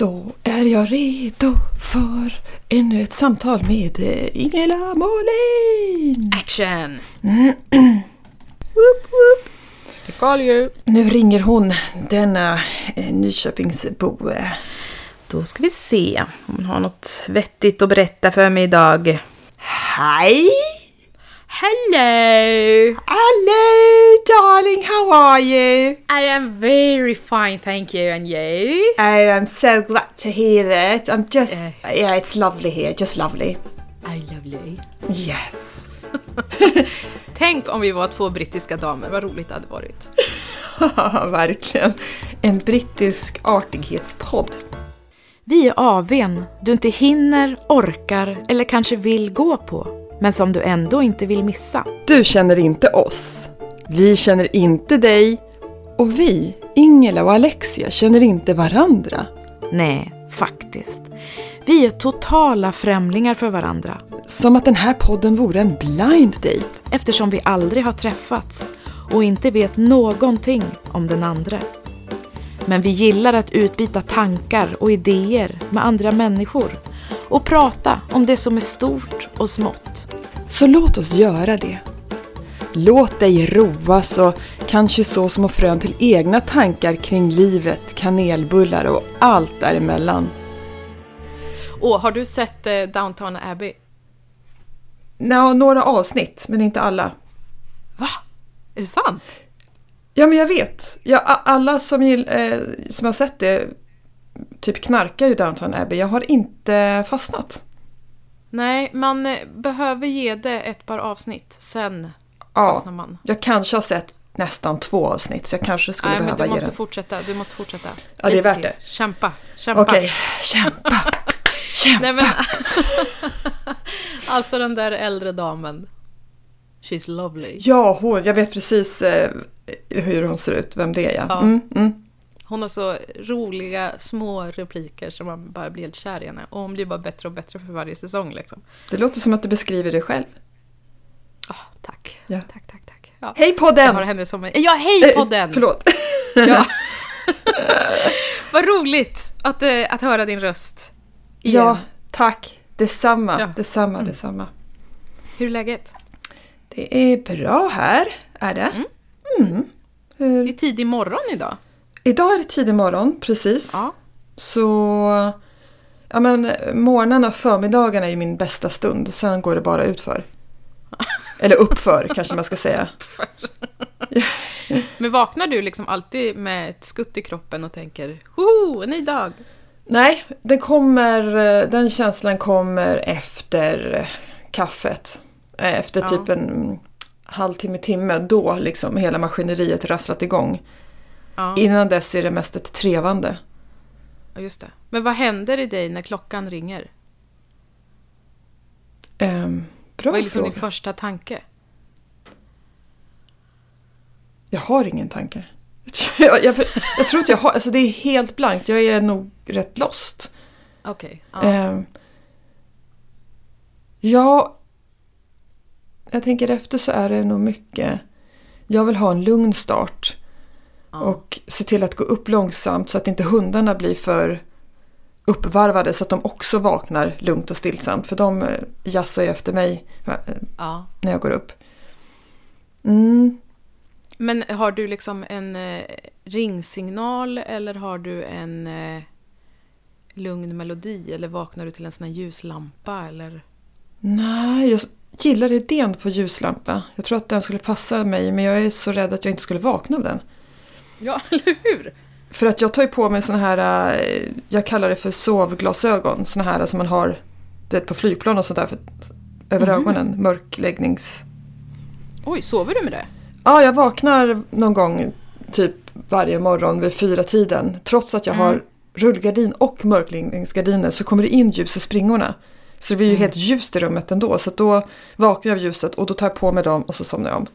Då är jag redo för ännu ett samtal med eh, Ingela Molin! Action! Woop, woop. I call you. Nu ringer hon, denna eh, Nyköpingsbo. Då ska vi se om hon har något vettigt att berätta för mig idag. Hej! Hello! Hello darling, how are you? I am very fine, thank you, and you? Oh, I'm so glad to hear it. I'm just, yeah, it's lovely here, just lovely. I lovely. Yes. Tänk om vi var två brittiska damer, vad roligt det hade varit. Verkligen. En brittisk artighetspodd. Vi är AWn du inte hinner, orkar eller kanske vill gå på, men som du ändå inte vill missa. Du känner inte oss. Vi känner inte dig. Och vi, Ingela och Alexia, känner inte varandra. Nej, faktiskt. Vi är totala främlingar för varandra Som att den här podden vore en blind date. eftersom vi aldrig har träffats och inte vet någonting om den andra. Men vi gillar att utbyta tankar och idéer med andra människor och prata om det som är stort och smått. Så låt oss göra det. Låt dig roas och kanske så små frön till egna tankar kring livet, kanelbullar och allt däremellan. Och har du sett eh, Downton Abbey? Nå, några avsnitt, men inte alla. Va? Är det sant? Ja, men jag vet. Ja, a- alla som, gill, eh, som har sett det typ knarkar ju Downton Abbey. Jag har inte fastnat. Nej, man eh, behöver ge det ett par avsnitt, sen Ja, fastnar man. jag kanske har sett nästan två avsnitt så jag kanske skulle Nej, men behöva du ge måste den. fortsätta. Du måste fortsätta. Ja, det är värt det. Kämpa, kämpa. Okej, kämpa! Kämpa! Nej, men... alltså den där äldre damen. She's lovely. Ja, hon, jag vet precis eh, hur hon ser ut, vem det är ja. Ja. Mm, mm. Hon har så roliga små repliker som man bara blir helt kär i henne. Och hon blir bara bättre och bättre för varje säsong liksom. Det låter som att du beskriver dig själv. Ah, tack. Ja. Tack, tack, tack. Ja. Hej Jag podden! har henne som en... Ja, hej podden! Eh, förlåt. Ja. Vad roligt att, eh, att höra din röst. Igen. Ja, tack. Detsamma, Ja. Mm. detsamma, detsamma. Hur är läget? Det är bra här, är det. Mm. Hur- Det är tidig morgon idag. Idag är det tidig morgon, precis. Ja. Så... Ja men morgnarna, förmiddagarna är ju min bästa stund. Sen går det bara utför. Eller uppför kanske man ska säga. Men vaknar du liksom alltid med ett skutt i kroppen och tänker Hoho, en ny dag? Nej, det kommer, den känslan kommer efter kaffet. Efter Ja. typ en halvtimme, timme. Då liksom hela maskineriet rasslat igång. Ja, Innan dess är det mest ett trevande. ja, just det. Men vad händer i dig när klockan ringer? Ehm, bra vad är liksom fråga. din första tanke? Jag har ingen tanke. Jag, jag, jag tror att jag har, alltså det är helt blankt. Jag är nog rätt lost. Okej. ja. Ehm, ja, jag tänker efter så är det nog mycket. Jag vill ha en lugn start. Ja. Och se till att gå upp långsamt så att inte hundarna blir för uppvarvade så att de också vaknar lugnt och stillsamt. För de eh, jassar ju efter mig eh, ja. när jag går upp. Mm. Men har du liksom en eh, ringsignal eller har du en lugn melodi? Eller vaknar du till en sån här ljuslampa? Eller? Nej, jag gillar idén på ljuslampa. Jag tror att den skulle passa mig men jag är så rädd att jag inte skulle vakna av den. Ja, eller hur? För att jag tar ju på mig såna här, eh, jag kallar det för sovglasögon. Såna här som man har du vet, på flygplan och sånt där för, över ögonen. Mörkläggnings... Oj, sover du med det? Ja, jag vaknar någon gång typ varje morgon vid fyra tiden. Trots att jag har rullgardin och mörkläggningsgardiner så kommer det in ljus i springorna. Så det blir ju helt ljust i rummet ändå. Så då vaknar jag av ljuset och då tar jag på mig dem och så somnar jag om.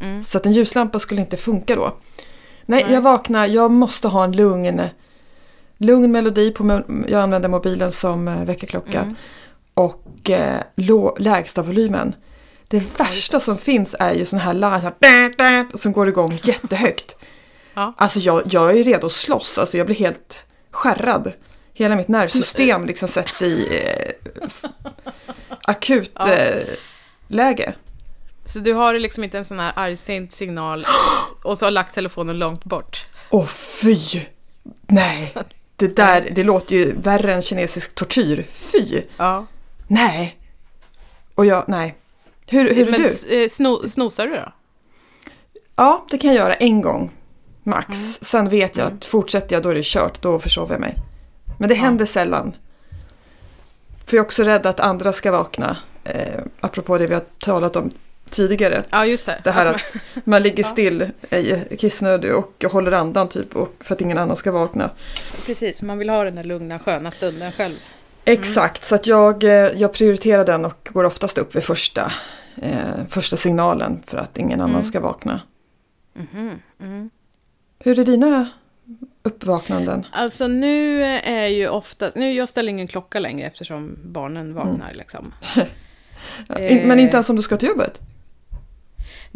Mm. Så att en ljuslampa skulle inte funka då. Nej, Nej. jag vaknar, jag måste ha en lugn, lugn melodi på, jag använder mobilen som eh, väckarklocka. Mm. Och eh, lå, lägsta volymen. Det värsta som finns är ju sån här larm så här, som går igång jättehögt. Ja. Alltså jag, jag är redo att slåss, alltså jag blir helt skärrad. hela mitt nervsystem liksom sätts i eh, akut Ja. eh, läge. Så du har liksom inte en sån här argsint signal och så har lagt telefonen långt bort? Åh fy! Nej, det där det låter ju värre än kinesisk tortyr. Fy! Ja. Nej! Och jag, nej. Hur, hur är Men du? s- eh, sno, snosar du då? Ja, det kan jag göra en gång max. Mm. Sen vet jag att fortsätter jag då är det kört, då försover jag mig. Men det händer sällan. För jag är också rädd att andra ska vakna. Eh, apropå det vi har talat om tidigare. Ja, just det. Det här Att man ligger still, är kissnödig och håller andan typ och för att ingen annan ska vakna. precis, man vill ha den där lugna, sköna stunden själv. Exakt, så att jag, eh, jag prioriterar den och går oftast upp vid första, eh, första signalen för att ingen annan Mm. ska vakna. Mm. Hur är dina uppvaknanden? Alltså nu är ju oftast, nu jag ställer ingen klocka längre eftersom barnen vaknar liksom. Men Eh. inte ens om du ska till jobbet?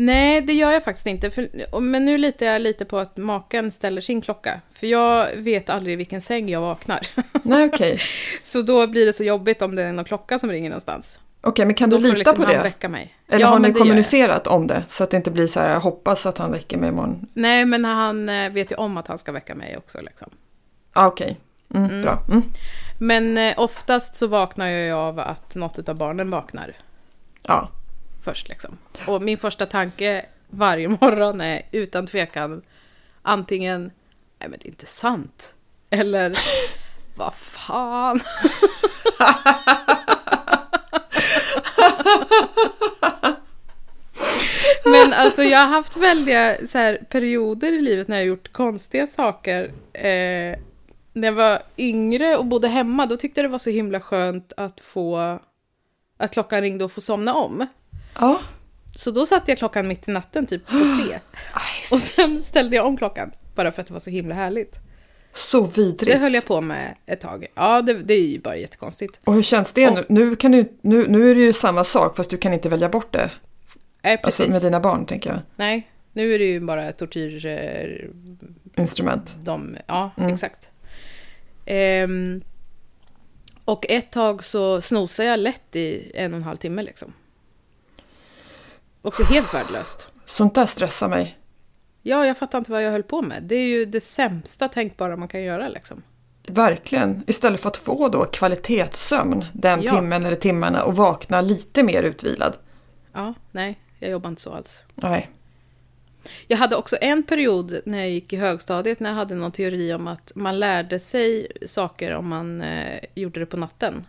Nej, det gör jag faktiskt inte. För, men nu litar jag lite på att maken ställer sin klocka. För jag vet aldrig i vilken säng jag vaknar. Nej, okej. Så då blir det så jobbigt om det är någon klocka som ringer någonstans. Okej, men kan så du lita liksom på det? väcka mig. Eller Ja, har ni kommunicerat om det? Så att det inte blir så här, jag hoppas att han väcker mig imorgon. Nej, men han eh, vet ju om att han ska väcka mig också. Liksom. Ah, okej. Mm, Mm. Bra. Mm. Men eh, oftast så vaknar jag av att något av barnen vaknar Ja först. Liksom. Och min första tanke varje morgon är utan tvekan antingen, nej men det är inte sant. Eller, vad fan. Men alltså jag har haft väldiga så här, perioder i livet när jag har gjort konstiga saker. Eh, när jag var yngre och bodde hemma, då tyckte jag det var så himla skönt att få att klockan ringde och få somna om. Ja. Så då satte jag klockan mitt i natten, typ på tre. Och sen ställde jag om klockan, bara för att det var så himla härligt. så Det vidrigt. höll jag på med ett tag. Ja, det, det är ju bara jättekonstigt. Och hur känns det nu? Nu, kan du, nu? Nu är det ju samma sak fast du kan inte välja bort det. Nej, precis. Alltså med dina barn tänker jag. Nej, nu är det ju bara tortyr... Eh, Instrument. de, ja, Mm. exakt. Ehm, och ett tag så snosade jag lätt i en och en halv timme liksom. Också helt värdelöst. Sånt där stressar mig. Ja, jag fattar inte vad jag höll på med. Det är ju det sämsta tänkbara man kan göra liksom. Verkligen. Istället för att få då kvalitetssömn den Ja. timmen eller timmarna och vakna lite mer utvilad. Ja, nej, jag jobbar inte så alls. Nej. Jag hade också en period när jag gick i högstadiet när jag hade någon teori om att man lärde sig saker om man eh, gjorde det på natten.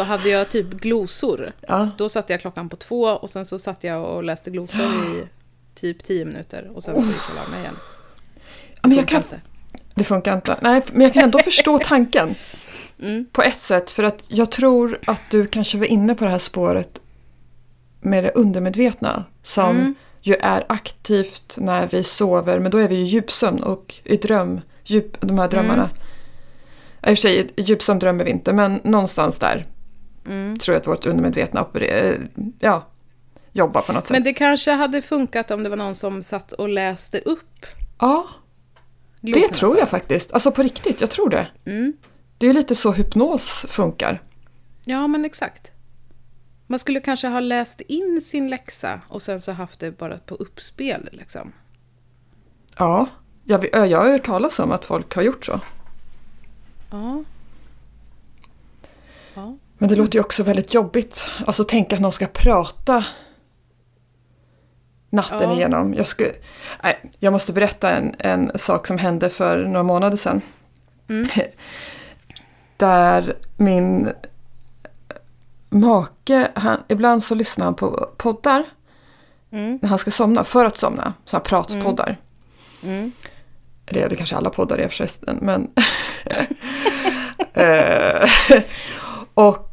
Så hade jag typ glosor. Ja. Då satte jag klockan på två och sen så satt jag och läste glosor i typ tio minuter och sen så gick jag och la mig igen. Ja, Men jag kan, inte. det funkar inte. Nej, men jag kan ändå förstå tanken. Mm. På ett sätt, för att jag tror att du kanske var inne på det här spåret med det undermedvetna som Mm. ju är aktivt när vi sover, men då är vi i djupsömn och i dröm, djup, de här drömmarna. Mm. I och för sig, djupsömn drömmer vi inte, men någonstans där Mm. tror jag att vårt undermedvetna opererar, ja, jobbar på något sätt. Men det kanske hade funkat om det var någon som satt och läste upp ja, det tror jag faktiskt. Alltså på riktigt, jag tror det. Mm. Det är lite så hypnos funkar. Ja, men exakt. Man skulle kanske ha läst in sin läxa och sen så haft det bara på uppspel liksom. Ja, jag, jag har hört talas om att folk har gjort så. Ja. Ja. Men det låter ju också väldigt jobbigt. Alltså tänk att någon ska prata natten Ja. igenom. Jag, skulle, nej, jag måste berätta en, en sak som hände för några månader sedan. Mm. Där min make, han, ibland så lyssnar han på poddar Mm. när han ska somna, för att somna. Så här pratpoddar. Mm. Det är det kanske alla poddar är förresten, men... Eh, och,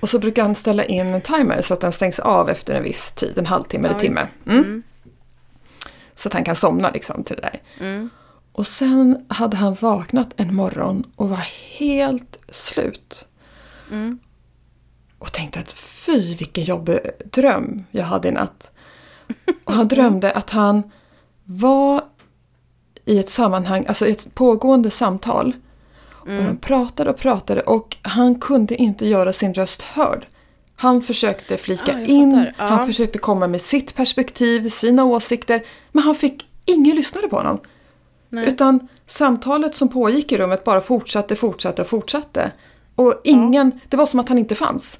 och så brukar han ställa in en timer så att den stängs av efter en viss tid, en halvtimme eller Ja, timme. Mm. Mm. Så att han kan somna liksom till det där. Mm. Och sen hade han vaknat en morgon och var helt slut. Mm. Och tänkte att fy vilken jobbig dröm jag hade i natt. Och han drömde att han var i ett sammanhang, alltså i ett pågående samtal Och de pratade och pratade och han kunde inte göra sin röst hörd. Han försökte flika Ah, in. Ja. han försökte komma med sitt perspektiv, sina åsikter. Men han fick, ingen lyssnade på honom. Nej. Utan samtalet som pågick i rummet bara fortsatte, fortsatte och fortsatte. Och ingen, det var som att han inte fanns.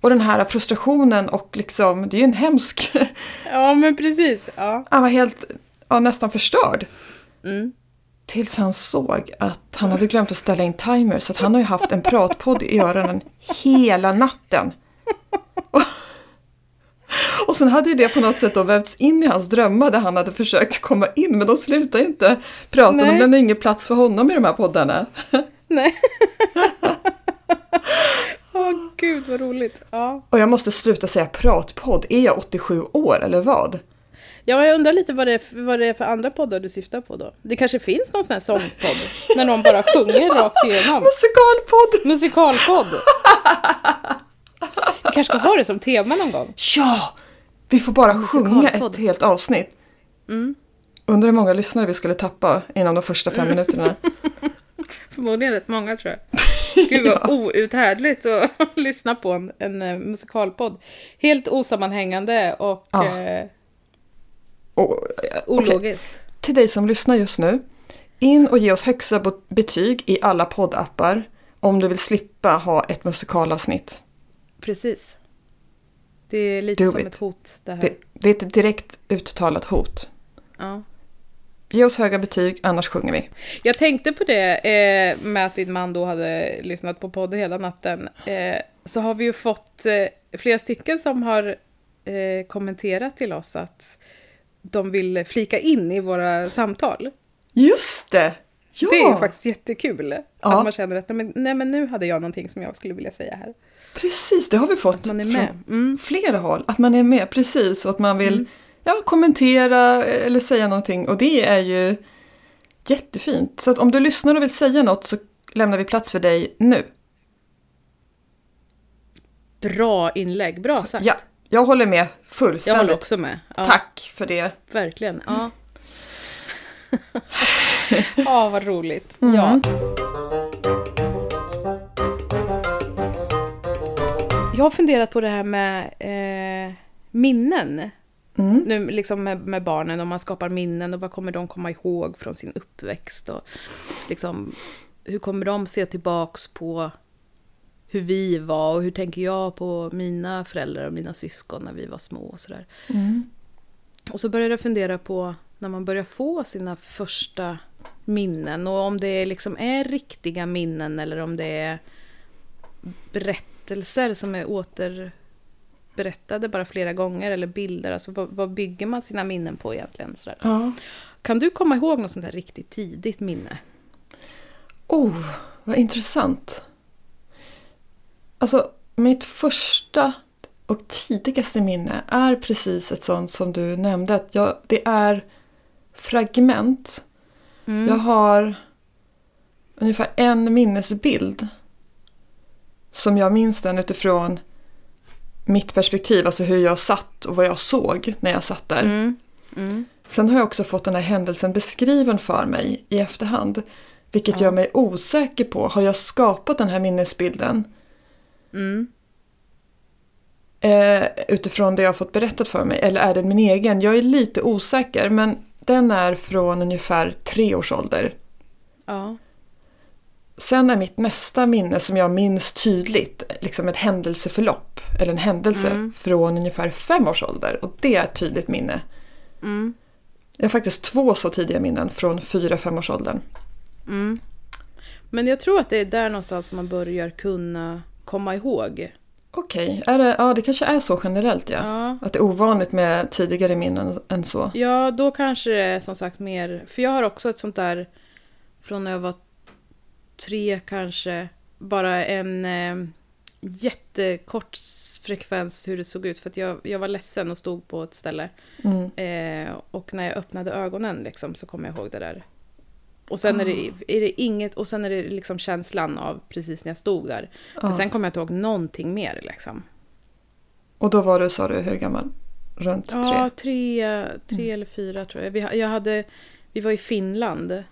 Och den här frustrationen och liksom, det är ju en hemsk, Ja, men precis. Ja. han var helt, ja, nästan förstörd. Mm. Tills han såg att han hade glömt att ställa in timer så att han har ju haft en pratpodd i öronen hela natten. Och, och sen hade ju det på något sätt då vävts in i hans drömmar där han hade försökt komma in men de slutade inte prata, Nej. de lämnade ingen plats för honom i de här poddarna. Nej. Åh gud vad roligt. Ja. Och jag måste sluta säga pratpodd, är jag 87 år eller vad? Ja, jag undrar lite vad det, är, vad det är för andra poddar du syftar på då. Det kanske finns någon sån här sångpodd när någon bara sjunger rakt igenom. Musikalpodd! Musikalpodd. Vi kanske ska ha det som tema någon gång. Ja! Vi får bara sjunga ett helt avsnitt. Mm. Undrar hur många lyssnare vi skulle tappa inom de första fem minuterna. Förmodligen rätt många tror jag. Gud vad outhärdligt att lyssna på en, en eh, musikalpodd. Helt osammanhängande och Ja. eh, Och, ologiskt. till dig som lyssnar just nu. In och ge oss högsta betyg i alla poddappar om du vill slippa ha ett musikalavsnitt. Precis. Det är lite Do som it. ett hot det här. Det, det är ett direkt uttalat hot. Ja. Ge oss höga betyg, annars sjunger vi. Jag tänkte på det eh, med att din man då hade lyssnat på podd hela natten. Eh, så har vi ju fått eh, flera stycken som har eh, kommenterat till oss att de vill flika in i våra samtal. Just det! Ja! Det är ju faktiskt jättekul. Ja. Att man känner att nej men, nej men nu hade jag någonting som jag skulle vilja säga här. Precis, det har vi fått Man är från med. Mm. flera håll. Att man är med, precis. Och att man vill ja, kommentera eller säga någonting. Och det är ju jättefint. Så att om du lyssnar och vill säga något så lämnar vi plats för dig nu. Bra inlägg, bra sagt. Ja, jag håller med jag fullständigt. håller också med. Ja, Tack för det. Verkligen. Ja. Ja, vad roligt. Mm. Ja. Jag har funderat på det här med eh, minnen. Mm. Nu liksom med, med barnen, om man skapar minnen och vad kommer de komma ihåg från sin uppväxt? Och liksom, hur kommer de se tillbaks på hur vi var och hur tänker jag på mina föräldrar och mina syskon när vi var små och sådär. Mm. Och så började jag fundera på när man börjar få sina första minnen och om det liksom är riktiga minnen eller om det är berättelser som är återberättade bara flera gånger eller bilder. Alltså vad, vad bygger man sina minnen på egentligen? Sådär. Ja. Kan du komma ihåg något sånt här riktigt tidigt minne? Oh, vad intressant. Alltså, mitt första och tidigaste minne är precis ett sånt som du nämnde. Att jag, det är fragment. Mm. Jag har ungefär en minnesbild. Som jag minns den utifrån mitt perspektiv, alltså hur jag satt och vad jag såg när jag satt där. Mm. Mm. Sen har jag också fått den här händelsen beskriven för mig i efterhand. Vilket Ja. gör mig osäker på, har jag skapat den här minnesbilden Mm. eh, utifrån det jag har fått berättat för mig? Eller är den min egen? Jag är lite osäker men den är från ungefär tre års ålder. Ja. Sen är mitt nästa minne som jag minns tydligt liksom ett händelseförlopp eller en händelse Mm. från ungefär fem års ålder och det är ett tydligt minne. Mm. Jag har faktiskt två så tidiga minnen från fyra fem års åldern. Mm. Men jag tror att det är där någonstans man börjar kunna komma ihåg. Okej, är det, ja det kanske är så generellt ja. Ja. Att det är ovanligt med tidigare minnen än så. Ja, då kanske det är som sagt mer... För jag har också ett sånt där från när jag var tre kanske. Bara en eh, jättekort frekvens hur det såg ut. För att jag, jag var ledsen och stod på ett ställe. Mm. Eh, och när jag öppnade ögonen liksom, så kommer jag ihåg det där. Och sen är, det, är det inget... Och sen är det liksom känslan av precis när jag stod där. Men Ja. sen kommer jag inte ihåg någonting mer liksom. Och då var du, sa du, hur gammal? Runt Ja, tre? tre, tre eller fyra tror jag. Vi, jag hade, vi var i Finland,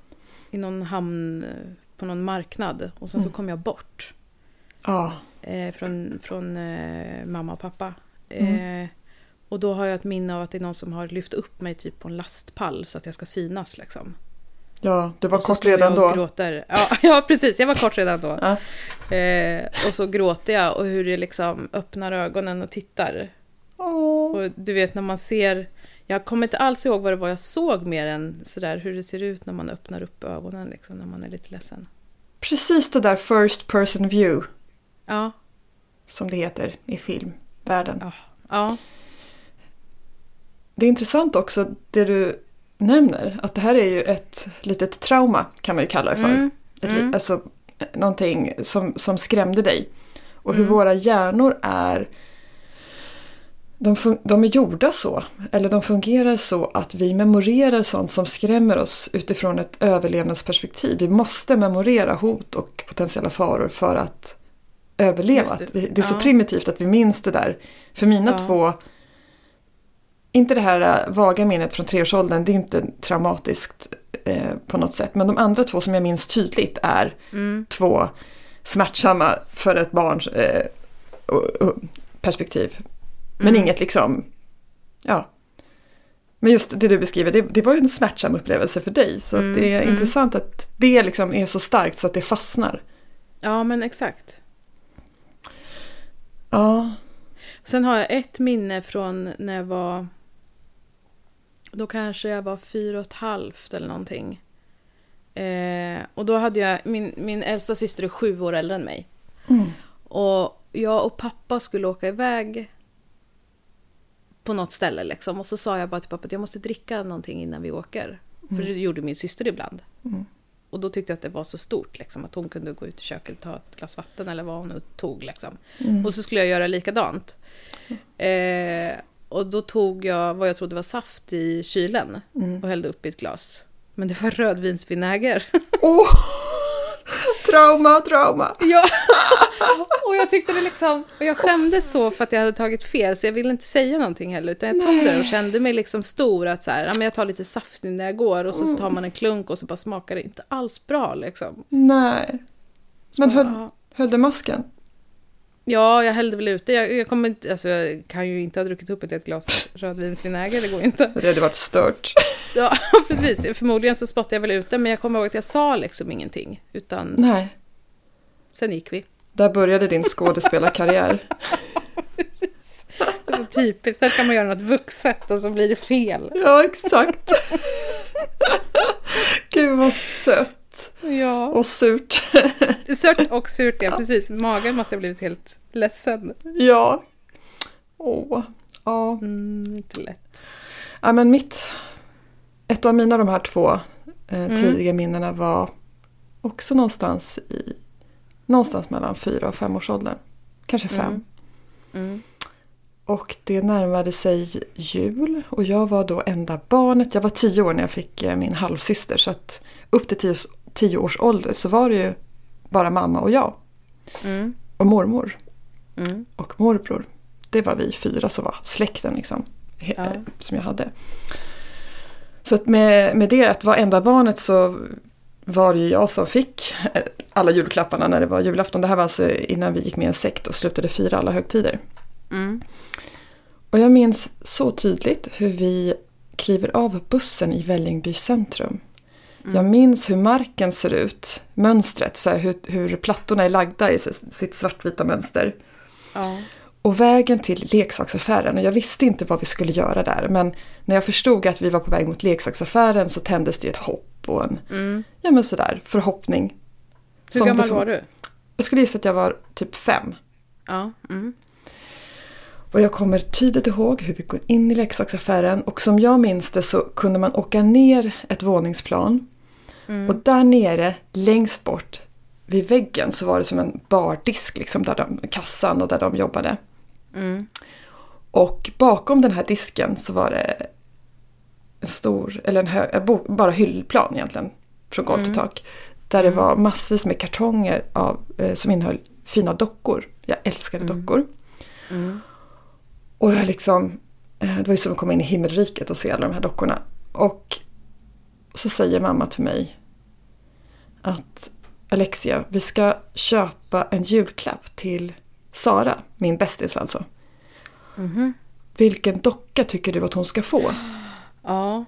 i någon hamn på någon marknad och sen så Mm. kom jag bort Ja. eh, från, från eh, mamma och pappa. Mm. Eh, och då har jag ett minne av att det är någon som har lyft upp mig typ på en lastpall så att jag ska synas liksom. Ja, du var kort redan då. Gråter. Ja, ja, precis. Jag var kort redan då. Ja. Eh, och så gråter jag och hur det liksom öppnar ögonen och tittar. Åh. Och du vet när man ser... Jag kommer inte alls ihåg vad det var jag såg mer än sådär hur det ser ut när man öppnar upp ögonen liksom, när man är lite ledsen. Precis det där first person view Ja, som det heter i filmvärlden. ja, ja. Det är intressant också det du nämner, att det här är ju ett litet trauma kan man ju kalla det för. Mm, Ett, mm. Alltså någonting som, som skrämde dig. Och hur Mm. våra hjärnor är de, de är gjorda så, eller de fungerar så att vi memorerar sånt som skrämmer oss utifrån ett överlevnadsperspektiv. Vi måste memorera hot och potentiella faror för att överleva. Just Det. det. Det, är så Ja. primitivt att vi minns det där. För mina Ja. två, inte det här äh, vaga minnet från treårsåldern, det är inte traumatiskt eh, på något sätt. Men de andra två som jag minns tydligt är Mm, två smärtsamma för ett barns eh, perspektiv. Men Mm. inget liksom, ja. Men just det du beskriver, det, det var ju en smärtsam upplevelse för dig. Så Mm, det är mm. intressant att det liksom är så starkt så att det fastnar. ja, men exakt. Ja, Sen har jag ett minne från när jag var... Då kanske jag var fyra och ett halvt eller någonting. Eh, och då hade jag... Min, min äldsta syster är sju år äldre än mig. mm. Och jag och pappa skulle åka iväg på något ställe liksom. Och så sa jag bara till pappa att jag måste dricka någonting innan vi åker. För det gjorde min syster ibland. Mm. Och då tyckte jag att det var så stort liksom, att hon kunde gå ut i köket och ta ett glas vatten eller vad hon nu tog. Liksom. Mm. Och så skulle jag göra likadant. Eh, och då tog jag vad jag trodde var saft i kylen Mm. och hällde upp i ett glas. Men det var rödvinsvinäger. Åh! trauma, trauma! ja. och jag tyckte det liksom... Och jag skämdes så för att jag hade tagit fel, så jag ville inte säga någonting heller. Utan jag tog Nej. det och kände mig liksom stor. Att så här, ja, men jag tar lite saft nu när jag går och så så tar man en klunk och så bara smakar det inte alls bra liksom. Nej. Men höll, höll det masken? Ja, jag hällde väl ut det. Jag, jag, kommer inte, alltså, jag kan ju inte ha druckit upp ett helt glas rödvinsvinäger, det går ju inte. Det hade varit stört. Ja, precis. Förmodligen så spottade jag väl ut det, men jag kommer ihåg att jag sa liksom ingenting. Utan Nej. sen gick vi. Där började din skådespelarkarriär. Alltså typiskt, här ska man göra något vuxet och så blir det fel. Ja, exakt. Gud vad sött Ja. och surt. Sört och surt, ja precis. Magen måste ha blivit helt ledsen. Ja. Åh. Ja. Mm, inte lätt. ja, men mitt... Ett av mina de här två eh, Mm. tidiga minnena var också någonstans i... Någonstans mellan fyra och fem års åldern. Kanske fem. Mm. Mm. Och det närmade sig jul och jag var då enda barnet. Jag var tio år när jag fick eh, min halvsyster så att upp till tio, tio års ålder så var det ju bara mamma och jag. Mm. Och mormor Mm. och morbror. Det var vi fyra som var släkten liksom. Ja. eh, Som jag hade. Så att med, med det att vara enda barnet så var det ju jag som fick eh, alla julklapparna när det var julafton. Det här var alltså innan vi gick med i en sekt och slutade fira alla högtider. Mm. Och jag minns så tydligt hur vi kliver av bussen i Vällingby centrum. Jag minns hur marken ser ut, mönstret, så här, hur, hur plattorna är lagda i sitt svartvita mönster. Ja. Och vägen till leksaksaffären, och jag visste inte vad vi skulle göra där, men när jag förstod att vi var på väg mot leksaksaffären så tändes det ett hopp och en, Mm. ja men sådär, förhoppning. Hur gammal får- var du? Jag skulle gissa att jag var typ fem. Ja. Mm. Och jag kommer tydligt ihåg hur vi går in i leksaksaffären och som jag minns det så kunde man åka ner ett våningsplan Mm. och där nere längst bort vid väggen så var det som en bardisk liksom där de, kassan och där de jobbade. Mm. Och bakom den här disken så var det en stor, eller en hög, bara hyllplan egentligen från golv till Mm. tak. Där det var massvis med kartonger av, eh, som innehöll fina dockor. Jag älskade Mm. dockor. Mm. Och jag liksom, eh, det var ju som att komma in i himmelriket och se alla de här dockorna. Och så säger mamma till mig att Alexia, vi ska köpa en julklapp till Sara, min bästis alltså. Mhm. Vilken docka tycker du att hon ska få? Ja.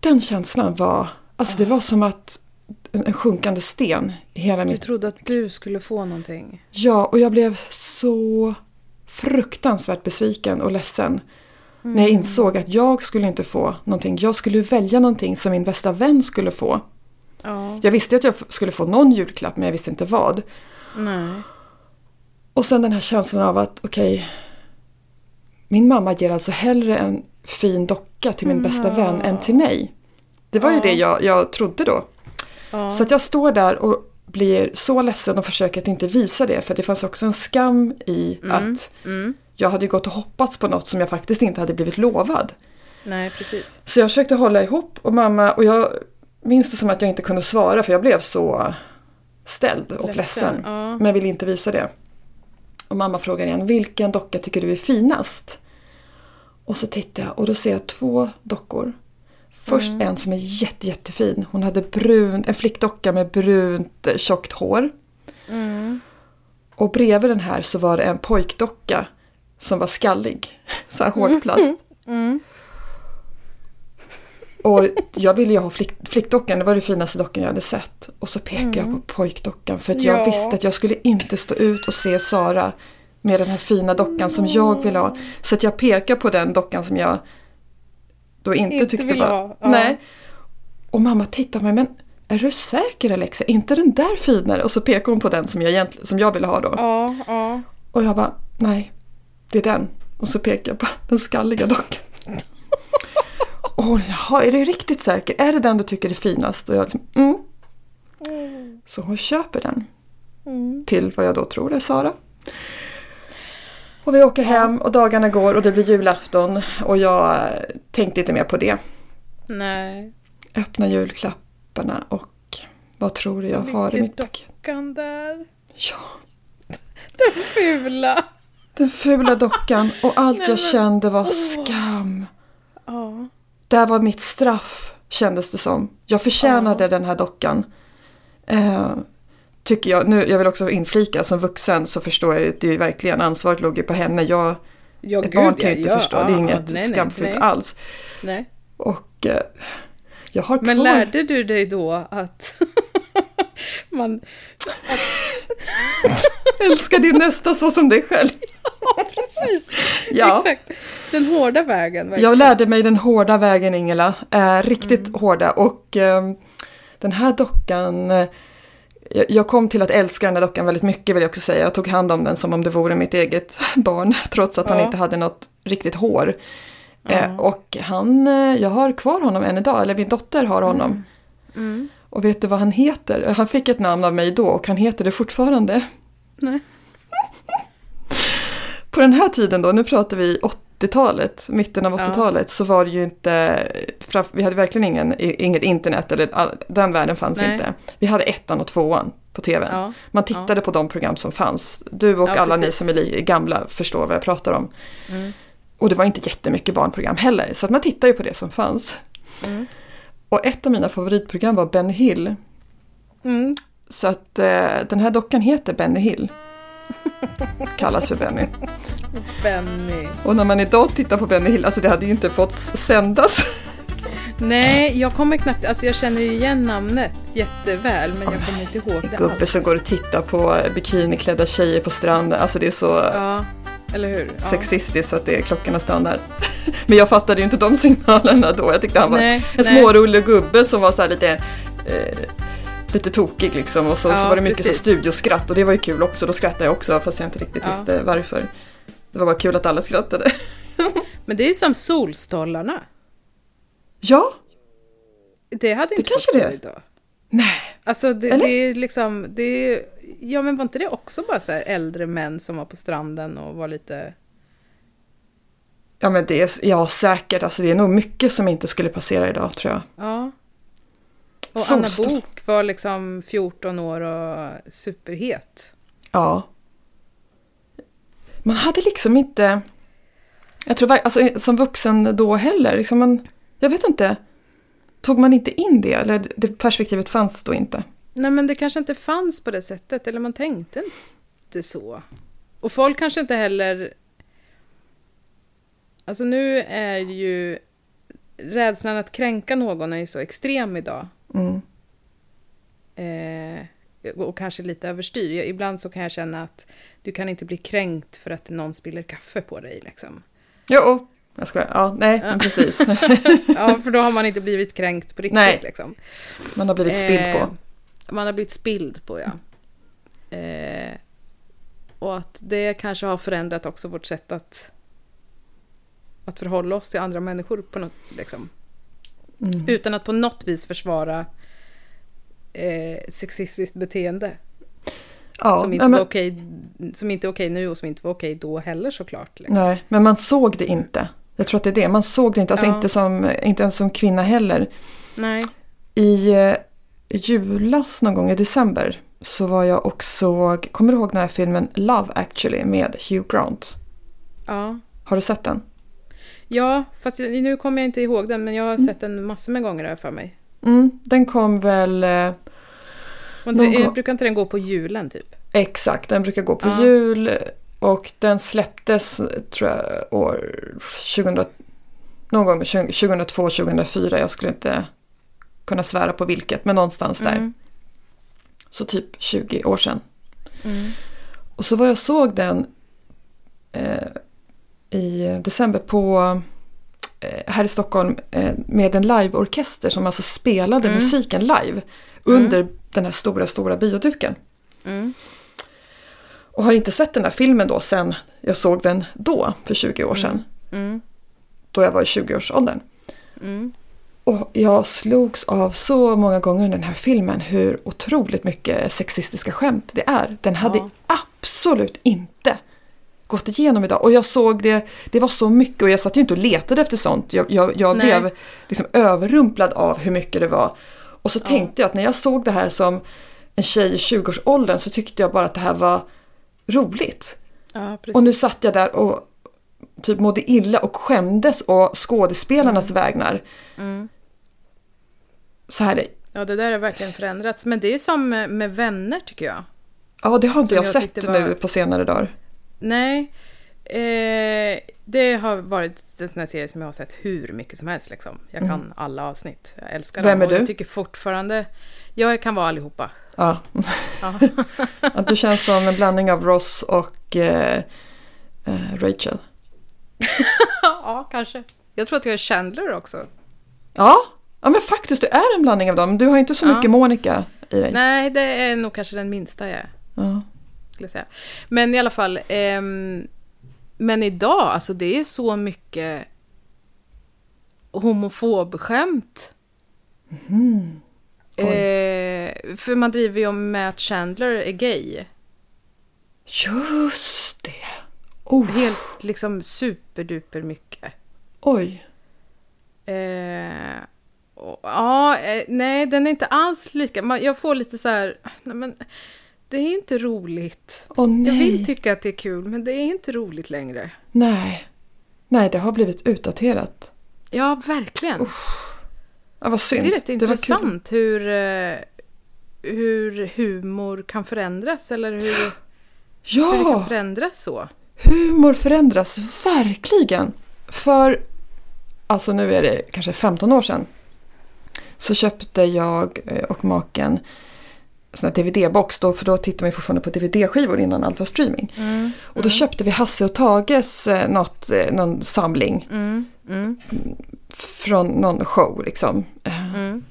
Den känslan var, alltså det var som att en sjunkande sten i hela Du mitt... trodde att du skulle få någonting. Ja, och jag blev så fruktansvärt besviken och ledsen. När jag insåg att jag skulle inte få någonting. Jag skulle välja någonting som min bästa vän skulle få. Ja. Jag visste att jag skulle få någon julklapp men jag visste inte vad. Nej. Och sen den här känslan av att okej, min mamma ger alltså hellre en fin docka till min bästa vän än till mig. Det var ju Ja. det jag, jag trodde då. Ja. Så att jag står där och blir så ledsen och försöker att inte visa det för det fanns också en skam i att Mm. jag hade gått och hoppats på något som jag faktiskt inte hade blivit lovad. Nej, precis. Så jag försökte hålla ihop och mamma och jag minns det som att jag inte kunde svara för jag blev så ställd och ledsen. Ja. Men ville inte visa det. Och mamma frågar igen, vilken docka tycker du är finast? Och så tittar jag och då ser jag två dockor. Först en som är jätte, jättefin. Hon hade brun, en flickdocka med brunt eh, tjockt hår. Mm. Och bredvid den här så var det en pojkdocka som var skallig. Så här hårdplast. Mm. Och jag ville ju ha flick, flickdockan, det var det finaste dockan jag hade sett. Och så pekade jag på pojkdockan för att jag Ja. visste att jag skulle inte stå ut och se Sara med den här fina dockan som jag vill ha. Så att jag pekade på den dockan som jag då inte, Inte tyckte var... ja. Nej. Och mamma tittade på mig, men är du säker Alexa? Är inte den där finare? Och så pekade hon på den som jag, som jag ville ha då. Ja, ja. Och jag bara, nej, det är den. Och så pekar jag på den skalliga dockan. Och hon, jaha, är du riktigt säker? Är det den du tycker är finast? Och jag liksom, mm. Så hon köper den. Till vad jag då tror är Sara. Och vi åker hem och dagarna går och det blir julafton. Och jag eh, tänkte inte mer på det. Nej. Öppnar julklapparna och vad tror du jag har i mitt paket? Dockan där. Ja, Den fula. den fula dockan. Och allt Nej, jag men- kände var åh. skam. Ja. Där var mitt straff, kändes det som. Jag förtjänade den här dockan. Eh, tycker jag. Nu, jag vill också inflika, som vuxen så förstår jag ju att det är verkligen ansvaret låg ju på henne. Jag, Ja, ett gud, barn kan ju inte ja, förstå, ja, det är ja, inget nej. alls. Nej. Och eh, jag har Men kvar... lärde du dig då att man... Älska din nästa så som dig själv. Ja, precis. Ja. Exakt. Den hårda vägen. verkligen. Jag lärde mig den hårda vägen Ingela, eh, riktigt Mm. hårda och eh, den här dockan eh, jag- kom till att älska den här dockan väldigt mycket vill jag också säga. Jag tog hand om den som om det vore mitt eget barn trots att han Ja. inte hade något riktigt hår. Eh, Ja. och han, eh, jag har kvar honom än idag, eller min dotter har honom. Mm. Och vet du vad han heter? Han fick ett namn av mig då och han heter det fortfarande. Nej. På den här tiden då, nu pratar vi 80-talet, mitten av Ja. 80-talet, så var det ju inte, vi hade verkligen ingen, inget internet, eller den världen fanns Nej. inte. Vi hade ettan och tvåan på tvn. Ja. Man tittade på de program som fanns. Du och Ja, alla ni precis. som är gamla förstår vad jag pratar om. Mm. Och det var inte jättemycket barnprogram heller, så att man tittade ju på det som fanns. Mm. Och ett av mina favoritprogram var Ben Hill. Mm. Så att eh, den här dockan heter Benny Hill. Kallas för Benny. Benny. Och när man idag tittar på Benny Hill, alltså det hade ju inte fått sändas. Nej, jag kommer knappt... Alltså jag känner ju igen namnet jätteväl, men jag kommer inte ihåg det gubbe alls. som går och tittar på bikiniklädda tjejer på stranden. Alltså det är så Ja, eller hur? Ja. sexistiskt så att det är klockorna stannar. Men jag fattade ju inte de signalerna då. Jag tyckte han var Nej, en smårullig gubbe som var så här lite eh, lite tokig liksom och så, så Ja, var det mycket så studioskratt och det var ju kul också. Då skrattade jag också fast jag inte riktigt Ja. visste varför. Det var bara kul att alla skrattade. Men det är som Solstollarna. Ja, Det hade inte kanske det gå är. idag. nej. Alltså det, Eller? det är liksom, det är, ja men var inte det också bara så här äldre män som var på stranden och var lite, Ja men det är, ja säkert, alltså det är nog mycket som inte skulle passera idag tror jag. ja. Och Anna Solstol- Bok var liksom 14 år och superhet. Ja. Man hade liksom inte... Jag tror alltså, som vuxen då heller, liksom man, jag vet inte. Tog man inte in det? Eller det perspektivet fanns då inte? Nej, men det kanske inte fanns på det sättet, eller man tänkte inte så. Och folk kanske inte heller... Alltså nu är ju rädslan att kränka någon är ju så extrem idag. Mm. Eh, och kanske lite överstyr. Ibland så kan jag känna att du kan inte bli kränkt för att någon spiller kaffe på dig. Liksom. Jo, jag skojar. Ja, nej, men precis. Ja, för då har man inte blivit kränkt på riktigt. Nej. Liksom. Man har blivit spilld på. Eh, Man har blivit spilld på, ja. Eh, och att det kanske har förändrat också vårt sätt att, att förhålla oss till andra människor på något, liksom. Mm. Utan att på något vis försvara eh, sexistiskt beteende. Ja, som, inte men, okej, som inte är okej nu och som inte var okej då heller såklart. Liksom. nej, men man såg det inte. Jag tror att det är det. Man såg det inte, alltså Ja. inte, som, inte ens som kvinna heller. Nej. I eh, julas någon gång i december så var jag och såg, kommer du ihåg den här filmen Love actually med Hugh Grant? Ja. Har du sett den? ja, fast nu kommer jag inte ihåg den men jag har sett den massor med gånger här för mig. Mm, den kom väl, eh, Någon brukar inte den gå på julen typ? exakt, den brukar gå på Ja. jul och den släpptes tror jag år 2000, någon gång 2002-2004, jag skulle inte kunna svära på vilket, men någonstans där. Mm. Så typ 20 år sedan. Mm. Och så var jag såg den eh, i december på eh, här i Stockholm eh, med en liveorkester som alltså spelade Mm. musiken live under den här stora, stora bioduken. Mm. Och har inte sett den här filmen då sen jag såg den då för 20 år sedan. Mm. Då jag var i 20-årsåldern. Mm. Och jag slogs av så många gånger under den här filmen hur otroligt mycket sexistiska skämt det är. Den hade Ja. absolut inte gått igenom idag. Och jag såg det, det var så mycket och jag satt ju inte och letade efter sånt. Jag, jag, jag blev liksom överrumplad av hur mycket det var. Och så tänkte jag att när jag såg det här som en tjej i 20-årsåldern så tyckte jag bara att det här var roligt. Ja. Och nu satt jag där och typ mådde illa och skämdes och skådespelarnas vägnar. Mm. Så här, Ja, det där har verkligen förändrats. Men det är som med, vänner tycker jag. ja det har inte jag, jag sett var- nu på senare dagar. Nej, eh, det har varit en sån här serie som jag har sett hur mycket som helst. Liksom. Jag kan alla avsnitt. Jag älskar Mm. Vem dem. är Och du? jag tycker fortfarande... Jag kan vara allihopa. Ja. Ja. Att du känns som en blandning av Ross och eh, eh, Rachel. ja, kanske. Jag tror att jag är Chandler också. Ja. Ja, men faktiskt du är en blandning av dem. Du har inte så Ja. mycket Monica i dig. Nej, det är nog kanske den minsta jag är. Ja. skulle säga. Men i alla fall, ehm, men idag, alltså det är så mycket homofobskämt. Mhm. Eh, för man driver ju om med att Chandler är gay. Just det. Oh, Helt liksom superduper mycket. oj. Eh, ja, eh, nej, den är inte alls lika. Jag får lite så här, nej men det är inte roligt. Åh Jag vill tycka att det är kul, men det är inte roligt längre. nej. Nej, det har blivit utdaterat. Ja, verkligen. Ja, vad synd. Det är rätt kul. intressant hur, eh, hur humor kan förändras eller hur, hur det kan Ja, förändras så. humor förändras verkligen. För, alltså nu är det kanske 15 år sedan. Så köpte jag eh, och maken en sån här DVD-box då, för då tittade man fortfarande på DVD-skivor innan allt var streaming. Mm, Och då köpte vi Hasse och Tages eh, något, eh, någon samling mm, mm, från någon show liksom. Mm.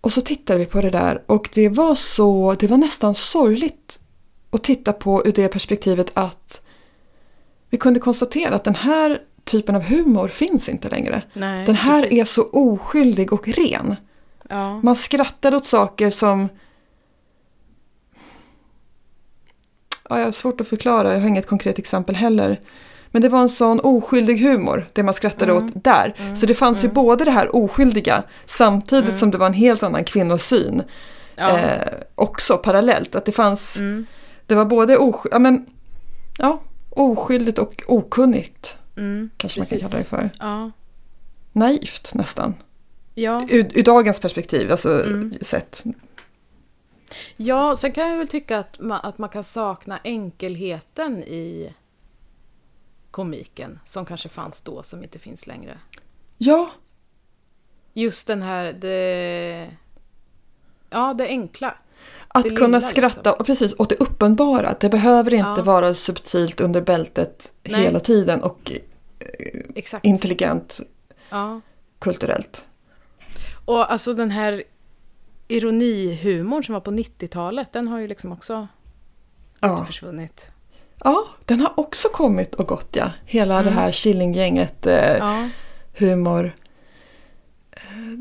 Och så tittade vi på det där och det var så, det var nästan sorgligt att titta på ur det perspektivet att vi kunde konstatera att den här typen av humor finns inte längre. Nej, Den här precis. är så oskyldig och ren. Ja, Man skrattade åt saker som... Ja, jag har svårt att förklara, jag har inget konkret exempel heller. Men det var en sån oskyldig humor, det man skrattade Mm. åt där. Så det fanns ju både det här oskyldiga samtidigt som det var en helt annan kvinnosyn. Mm. ja. Eh, också parallellt. Att det fanns, Mm, det var både osky, ja, men, ja, oskyldigt och okunnigt. Mm, Kanske man precis. kan kalla det för. Ja, Naivt nästan. ja. Ur, ur dagens perspektiv, alltså Mm. sett. Ja, sen kan jag väl tycka att man, att man kan sakna enkelheten i komiken som kanske fanns då, som inte finns längre. Ja, Just den här, det... Ja, det enkla. Att kunna lilla, skratta liksom. och precis, åt det uppenbara. Det behöver inte Ja. vara subtilt under bältet Nej. hela tiden och Exakt. intelligent Ja. kulturellt. Och alltså den här ironihumorn som var på 90-talet, den har ju liksom också Ja. försvunnit. ja, den har också kommit och gått ja. Hela Mm. det här Killinggänget, eh, Ja, humor.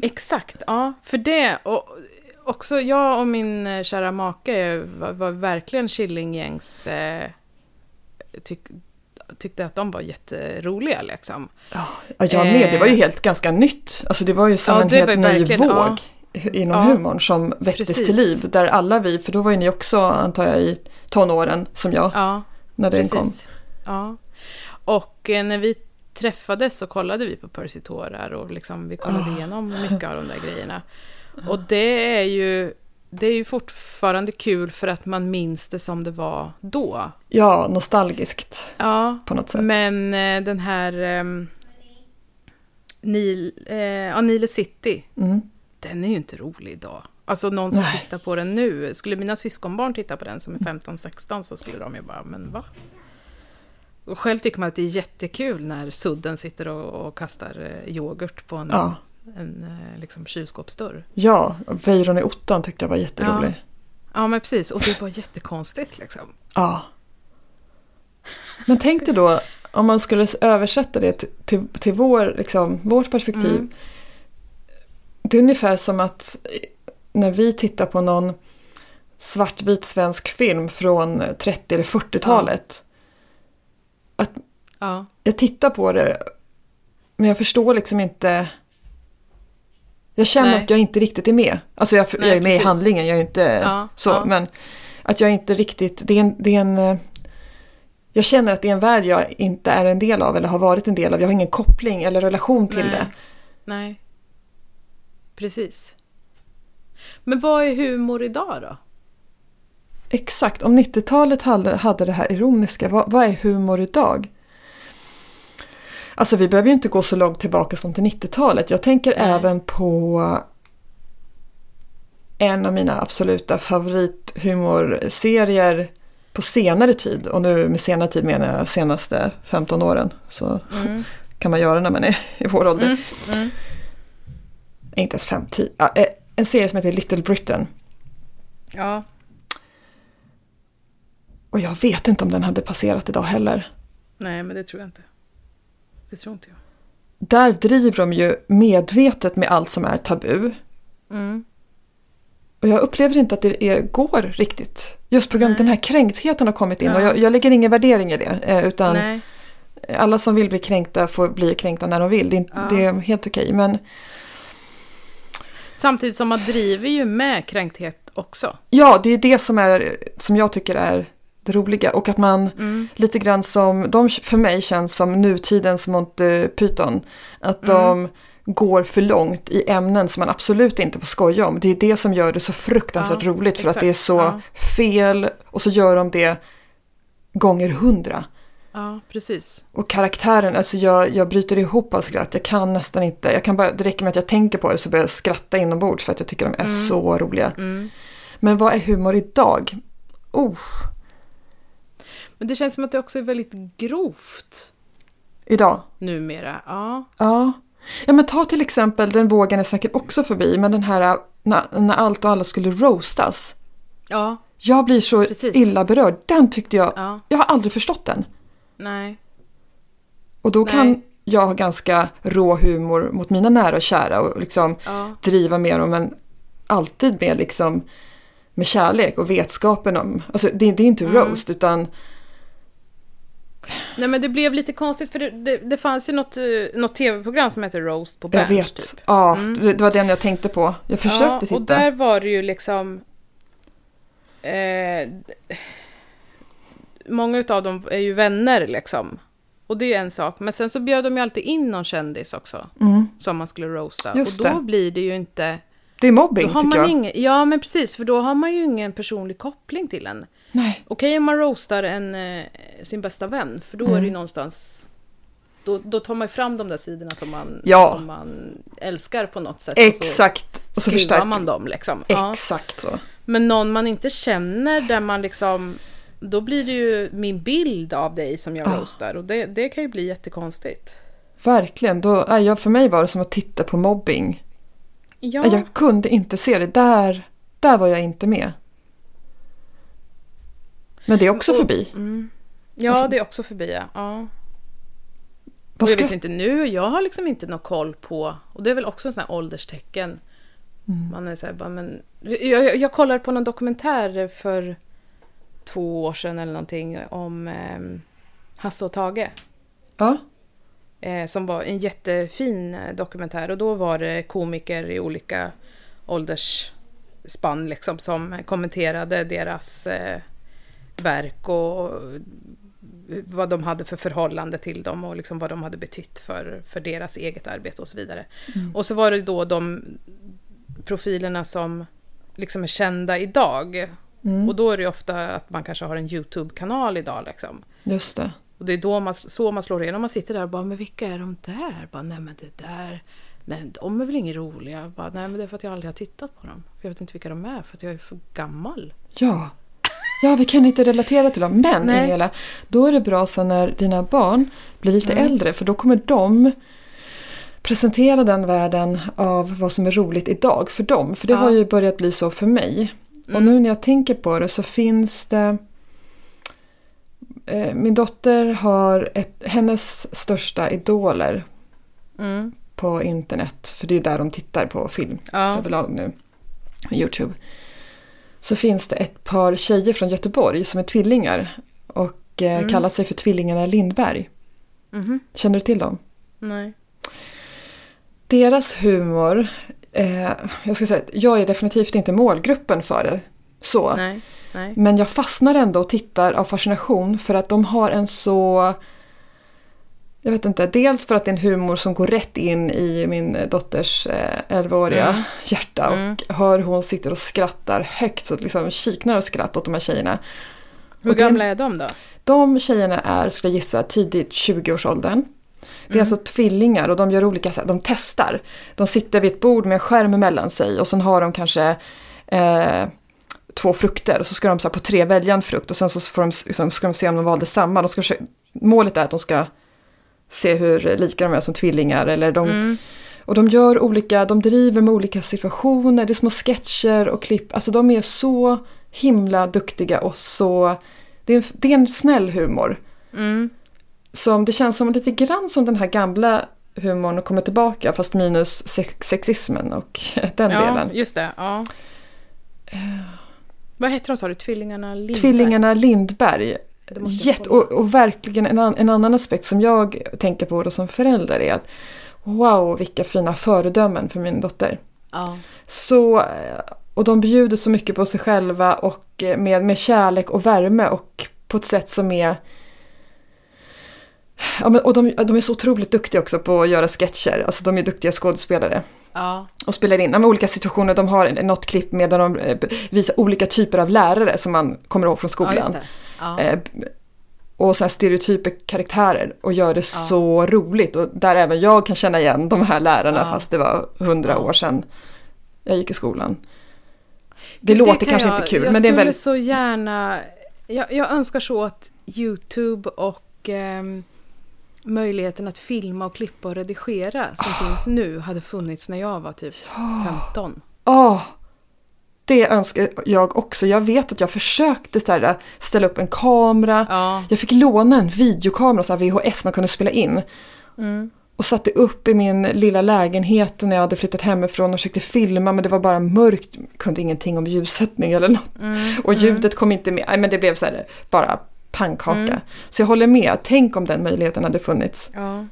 exakt. Ja, för det. Och också jag och min eh, kära make var, var verkligen Killinggängs... Eh, tyck, tyckte att de var jätteroliga liksom. Ja, jag med. Det var ju Eh. helt ganska nytt. Alltså det var ju som Ja, en helt ny våg ja. inom Ja. humorn som väcktes Precis. till liv. Där alla vi, för då var ju ni också antar jag i tonåren som jag Ja, när den kom. precis. Ja. Och eh, när vi träffades så kollade vi på Percy tårar och liksom, vi kollade Ah. igenom mycket av de där grejerna. Och det är ju det är ju fortfarande kul för att man minns det som det var då. Ja, nostalgiskt Ja, på något sätt. men eh, den här Nil, eh, ja, Nile City, Mm. den är ju inte rolig idag. Alltså någon som Nej. tittar på den nu, skulle mina syskonbarn titta på den som är 15-16 så skulle de ju bara, men va? Och själv tycker man att det är jättekul när sudden sitter och, och kastar eh, yoghurt på en, Ja. En eh, liksom, kylskåpsdörr. ja, Weiron i ottan tyckte jag var jätterolig. Ja, men precis. Och det bara jättekonstigt liksom. Ja. Men tänk dig då om man skulle översätta det till, till, till vår, liksom, vårt perspektiv. Mm. Det är ungefär som att när vi tittar på någon svartvit svensk film från 30 eller 40-talet. Ja, Jag tittar på det men jag förstår liksom inte. Jag känner Nej. att jag inte riktigt är med. Alltså jag, Nej, jag är med precis. i handlingen, jag är inte Ja, så. ja. Men att jag inte riktigt, det är en, det är en eh, jag känner att det är en värld jag inte är en del av eller har varit en del av. Jag har ingen koppling eller relation till Nej. det. nej. Precis. Men vad är humor idag då? Exakt, om 90-talet hade, hade det här ironiska, vad, vad är humor idag? Alltså vi behöver ju inte gå så långt tillbaka som till 90-talet. Jag tänker Nej. även på en av mina absoluta favorithumorsserier på senare tid. Och nu med senare tid menar jag senaste 15 åren. Så Mm. kan man göra när man är i vår ålder. Mm. Mm. Inte ens 50. Ja, eh, en serie som heter Little Britain. Ja. Och jag vet inte om den hade passerat idag heller. Nej, men det tror jag inte. Det tror inte jag. där driver de ju medvetet med allt som är tabu. Mm. Och jag upplever inte att det är, går riktigt. Just på grund av den här kränktheten har kommit in. Ja. Och jag, jag lägger ingen värdering i det. eh, Utan Nej. alla som vill bli kränkta får bli kränkta när de vill. Det Ja. det är helt okej. Men Samtidigt som man driver ju med kränkthet också. ja, det är det som, är, som jag tycker är det roliga. Och att man Mm. lite grann som, de för mig känns som nutidens Monty Python. Att Mm. de går för långt i ämnen som man absolut inte får skoja om. Det är det som gör det så fruktansvärt Ja, roligt för att det är exakt. så Ja. fel och så gör de det gånger hundra. Ja, precis. Och karaktären, alltså jag, jag bryter ihop av skratt. Jag kan nästan inte, jag kan bara, det räcker med att jag tänker på det så börjar jag skratta inombords för att jag tycker de är Mm. så roliga. Mm. Men vad är humor idag? Oh, Men det känns som att det också är väldigt grovt idag? numera. Ja. Ja. ja, men ta till exempel, den vågen är säkert också förbi, men den här när, när allt och alla skulle roastas. Ja. Jag blir så Precis. illa berörd. Den tyckte jag, Ja. jag har aldrig förstått den. Nej. Och då kan Nej. jag ha ganska rå humor mot mina nära och kära och liksom Ja. driva med dem, men alltid med liksom med kärlek och vetskapen om, alltså det, det är inte Mm. roast utan Nej men det blev lite konstigt för det, det, det fanns ju något, eh, något tv-program som heter Roast på jag Berns vet, typ. ja, Mm. det, det var den jag tänkte på. Jag försökte ja, titta. och där var det ju liksom... Eh, många utav dem är ju vänner liksom. Och det är ju en sak. Men sen så bjöd de ju alltid in någon kändis också. Mm. Som man skulle roasta. Just och då det. blir det ju inte... Det är mobbing tycker man jag. ingen, ja, men precis, för då har man ju ingen personlig koppling till en. Okej om man roastar en, eh, sin bästa vän, för då är det Mm. ju någonstans... Då, då tar man fram de där sidorna som man, Ja. som man älskar på något sätt. och så Exakt. Och så skruvar förstärker man dem liksom. Ja. Exakt så. Men någon man inte känner där man liksom... Då blir det ju min bild av dig som jag Ja. roastar och det, det kan ju bli jättekonstigt. Verkligen. Då, nej, jag, för mig var det som att titta på mobbing. Ja, Jag kunde inte se det. Där, där var jag inte med. Men det är också Och- förbi. mm. ja det är också förbi ja. ja. Och jag vet inte nu, jag har liksom inte någon koll på, och det är väl också en sån här ålderstecken. Mm. Man är så här, bara, men, jag, jag, jag kollade på någon dokumentär för två år sedan eller någonting om eh, Hasse och Tage. Ja. Eh, som var en jättefin eh, dokumentär och då var det komiker i olika åldersspann liksom som kommenterade deras eh, verk och vad de hade för förhållande till dem och liksom vad de hade betytt för, för deras eget arbete och så vidare. Och så var det då de profilerna som liksom är kända idag. Mm. Och då är det ofta att man kanske har en YouTube-kanal idag liksom. Just det. Och det är då man, så man slår igenom. Man sitter där och bara, men vilka är de där? Bara, nej men det där, nej de är väl inget roliga. Bara, nej men det är för att jag aldrig har tittat på dem. För jag vet inte vilka de är, för att jag är för gammal. Ja. Ja, vi kan inte relatera till dem. Men Nej. Ingela, då är det bra sen när dina barn blir lite Mm. äldre för då kommer de presentera den världen av vad som är roligt idag för dem. För det Ja. har ju börjat bli så för mig. Och Mm. nu när jag tänker på det så finns det eh, min dotter har ett, hennes största idoler Mm. på internet. För det är där de tittar på film Ja. överlag nu. Youtube. Så finns det ett par tjejer från Göteborg som är tvillingar. Och eh, Mm. kallar sig för tvillingarna Lindberg. Mhm. Känner du till dem? Nej. Deras humor, eh, jag ska säga jag är definitivt inte målgruppen för det. Så. Nej. Nej. Men jag fastnar ändå och tittar av fascination för att de har en så... Jag vet inte, dels för att det är en humor som går rätt in i min dotters eh, 11-åriga Mm. hjärta Mm. och hör hur hon sitter och skrattar högt så att liksom kiknar av skratt åt de här tjejerna. Hur Och gamla är de då? De tjejerna är, ska jag gissa, tidigt 20-årsåldern. Det är Mm. alltså tvillingar och de gör olika sätt, de testar. De sitter vid ett bord med en skärm mellan sig och sen har de kanske eh, två frukter och så ska de så här, på tre välja en frukt och sen så får de, liksom, ska de se om de valde samma. De ska, målet är att de ska se hur lika de är som tvillingar. Eller de, Mm. Och de gör olika, de driver med olika situationer, det är små sketcher och klipp. Alltså de är så himla duktiga och så... Det är, en- det är en snäll humor. Mm. Som, det känns som lite grann som den här gamla humorn kommer tillbaka fast minus sex, sexismen och den Ja, delen. just det. Ja. Vad heter de sa du? Tvillingarna Lindberg? Tvillingarna Lindberg. Jätte, och, och verkligen en, an, en annan aspekt som jag tänker på då som förälder är att wow vilka fina föredömen för min dotter. Ja. Så, eh, och de bjuder så mycket på sig själva och eh, med, med kärlek och värme och på ett sätt som är... Ja, men, och de, de är så otroligt duktiga också på att göra sketcher, alltså de är duktiga skådespelare. Ja. Och spelar in ja, olika situationer, de har något klipp med där de eh, visar olika typer av lärare som man kommer ihåg från ja, skolan. det. Ja. Eh, och så här stereotyper karaktärer och gör det så roligt. Och där även jag kan känna igen de här lärarna Ja. fast det var hundra Ja. år sedan jag gick i skolan. Det, Det låter kan kanske jag, inte kul jag men det är skulle väldigt... så gärna... Jag, jag önskar så att YouTube och ehm, möjligheten att filma och klippa och redigera som Ah. finns nu hade funnits när jag var typ 15. Åh! Det önskar jag också. Jag vet att jag försökte så här, ställa upp en kamera. Ja. Jag fick låna en videokamera, så här VHS man kunde spela in. Mm. Och satte upp i min lilla lägenhet när jag hade flyttat hemifrån och försökte filma men det var bara mörkt. Kunde ingenting om ljussättning eller något. Mm. Och ljudet kom inte med. Nej men det blev så här bara pannkaka. Mm. Så jag håller med. Tänk om den möjligheten hade funnits. Ja.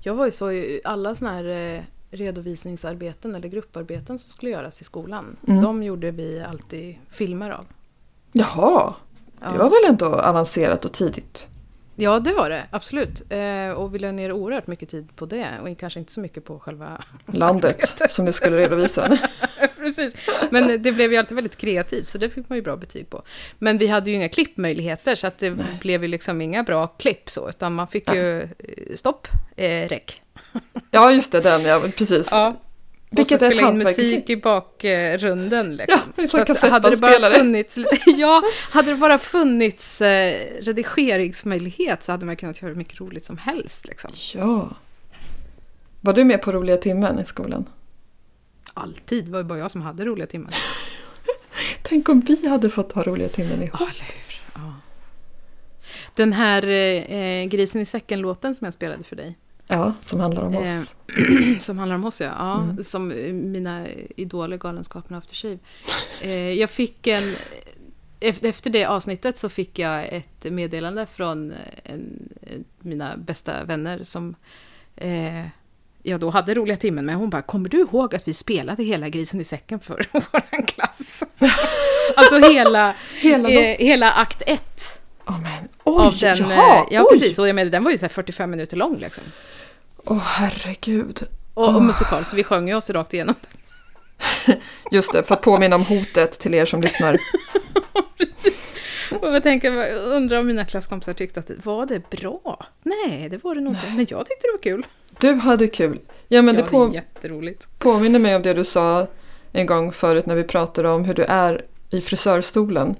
Jag var ju så i alla såna här eh, redovisningsarbeten eller grupparbeten som skulle göras i skolan. Mm. De gjorde vi alltid filmer av. Jaha, Ja. det var väl ändå avancerat och tidigt. Ja, det var det. Absolut. Eh, och vi la ner oerhört mycket tid på det. Och kanske inte så mycket på själva... Landet som ni skulle redovisa. Precis. Men det blev ju alltid väldigt kreativt, så det fick man ju bra betyg på. Men vi hade ju inga klippmöjligheter, så att det Nej. blev ju liksom inga bra klipp så. Utan man fick ju eh, stopp, eh, räck. Ja, just det, den, ja, precis. Ja. Vilket och så spela in musik i bakgrunden. Liksom. Ja, så att hade det bara funnits Ja, hade det bara funnits eh, redigeringsmöjlighet så hade man kunnat göra hur mycket roligt som helst. Liksom. Ja. Var du med på roliga timmen i skolan? Alltid, det var ju bara jag som hade roliga timmen. Tänk om vi hade fått ha roliga timmen ihop. Hur. Ja. Den här eh, Grisen i säcken-låten som jag spelade för dig. Ja, som handlar om oss. Eh, som handlar om oss, ja. ja mm. Som mina idoler, Galenskapen och After Shave. Eh, jag fick en... Efter det avsnittet så fick jag ett meddelande från en, mina bästa vänner som eh, jag då hade roliga timmen med. Hon bara, kommer du ihåg att vi spelade hela Grisen i säcken för vår klass? alltså hela, hela, eh, hela akt ett. Oh, men, oj, av den, jaha, eh, ja, oj. precis. Och jag menar, den var ju så 45 minuter lång liksom. Åh, oh, herregud. Och, och oh. musikal, så vi sjöng ju oss rakt igenom. Just det, för att påminna om hotet till er som lyssnar. precis. Och jag tänker, undrar om mina klasskompisar tyckte att det var det bra? Nej, det var det nog inte. Men jag tyckte det var kul. Du hade kul. Ja, men ja, det, på, det jätteroligt. påminner mig om det du sa en gång förut när vi pratade om hur du är i frisörstolen.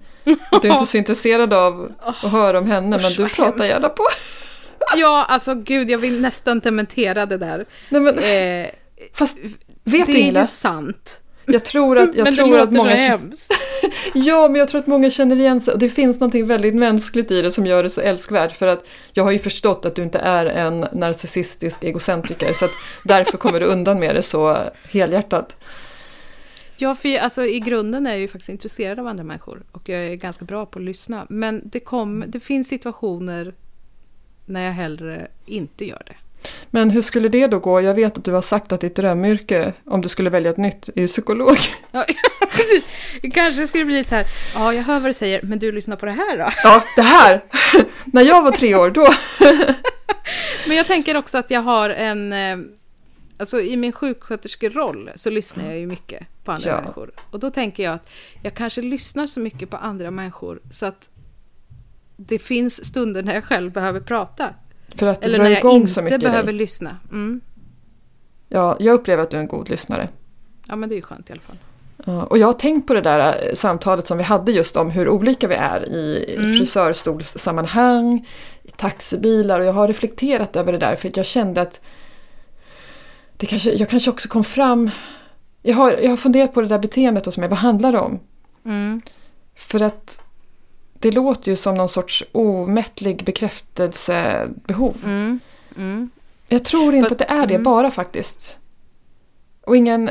Att du är inte så intresserad av att höra om henne, men du pratar gärna på. ja, alltså gud, jag vill nästan dementera det där. Nej, men, eh, fast vet det du Ingela? är ju sant. Jag tror att, jag men tror det att många... så hemskt. ja, men jag tror att många känner igen sig och det finns något väldigt mänskligt i det som gör det så älskvärt. För att jag har ju förstått att du inte är en narcissistisk egocentriker så att därför kommer du undan med det så helhjärtat. Ja, för alltså, i grunden är jag ju faktiskt intresserad av andra människor och jag är ganska bra på att lyssna. Men det, kom, det finns situationer när jag hellre inte gör det. Men hur skulle det då gå? Jag vet att du har sagt att ditt drömyrke, om du skulle välja ett nytt, är psykolog. Ja, precis. Det kanske skulle bli så här, ja, jag hör vad du säger, men du lyssnar på det här då? Ja, det här! När jag var tre år, då. men jag tänker också att jag har en... Alltså i min sjuksköterskeroll så lyssnar jag ju mycket på andra ja. människor. Och då tänker jag att jag kanske lyssnar så mycket på andra människor så att det finns stunder när jag själv behöver prata. För att Eller när jag igång så inte behöver lyssna. Mm. Ja, jag upplever att du är en god lyssnare. Ja, men det är ju skönt i alla fall. Och jag har tänkt på det där eh, samtalet som vi hade just om hur olika vi är i mm. frisörstolssammanhang, i taxibilar och jag har reflekterat över det där för att jag kände att det kanske, jag kanske också kom fram jag har, jag har funderat på det där beteendet hos mig, vad handlar det om? Mm. För att det låter ju som någon sorts omättlig bekräftelsebehov. Mm. Mm. Jag tror inte För, att det är det, mm. bara faktiskt. Och ingen,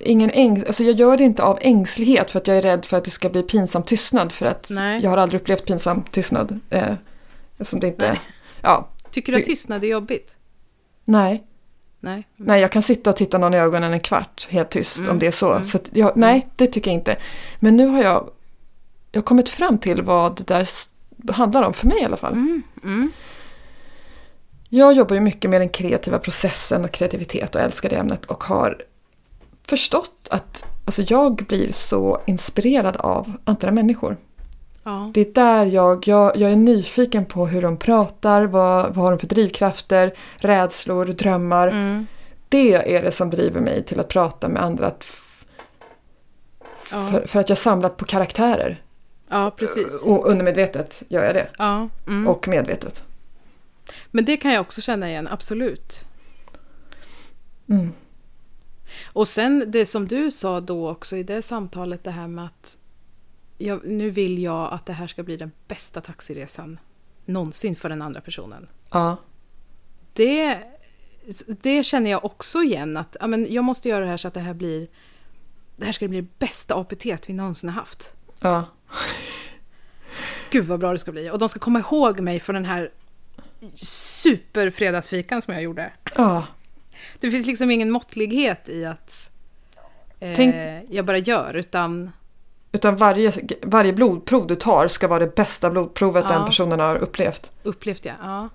ingen äng, alltså jag gör det inte av ängslighet för att jag är rädd för att det ska bli pinsam tystnad. För att Nej. jag har aldrig upplevt pinsam tystnad. Eh, som det inte, Nej. ja. Tycker du att tystnad är jobbigt? Nej. Nej. Nej, jag kan sitta och titta någon i ögonen en kvart helt tyst mm. om det är så. Mm. så jag, nej, mm. det tycker jag inte. Men nu har jag jag kommit fram till vad det där handlar om, för mig i alla fall. Mm, mm. Jag jobbar ju mycket med den kreativa processen och kreativitet och älskar det ämnet och har förstått att alltså jag blir så inspirerad av andra människor. Ja. Det är där jag, jag, jag är nyfiken på hur de pratar, vad, vad har de för drivkrafter, rädslor, drömmar. Mm. Det är det som driver mig till att prata med andra. Att ja. för, för, att jag samlar på karaktärer. Ja, precis. Och undermedvetet gör jag det. Ja, mm. Och medvetet. Men det kan jag också känna igen, absolut. Mm. Och sen det som du sa då också i det samtalet, det här med att jag, nu vill jag att det här ska bli den bästa taxiresan någonsin för den andra personen. Ja. Det, det känner jag också igen, att ja, men jag måste göra det här så att det här blir det här ska bli det bästa APT vi någonsin har haft. Ja. Gud vad bra det ska bli. Och de ska komma ihåg mig för den här superfredagsfikan som jag gjorde. Ja. Det finns liksom ingen måttlighet i att eh, Tänk... jag bara gör, utan... Utan varje, varje blodprov du tar ska vara det bästa blodprovet Ja. den personen har upplevt. Upplevt ja. ja.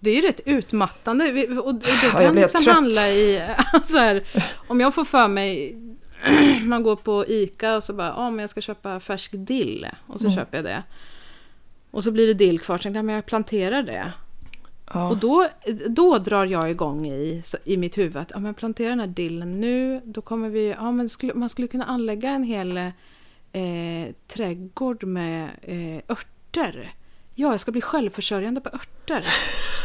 Det är ju rätt utmattande. Och det Ja, kan blir liksom trött. handla i... Så här, om jag får för mig... Man går på ICA och så bara, ja men jag ska köpa färsk dill. Och så Mm. köper jag det. Och så blir det dill kvar, så men jag planterar det. Ja. Och då, då drar jag igång i, i mitt huvud att ja, men plantera den här dillen nu, då kommer vi... Ja, men skulle, man skulle kunna anlägga en hel eh, trädgård med eh, örter. Ja, jag ska bli självförsörjande på örter.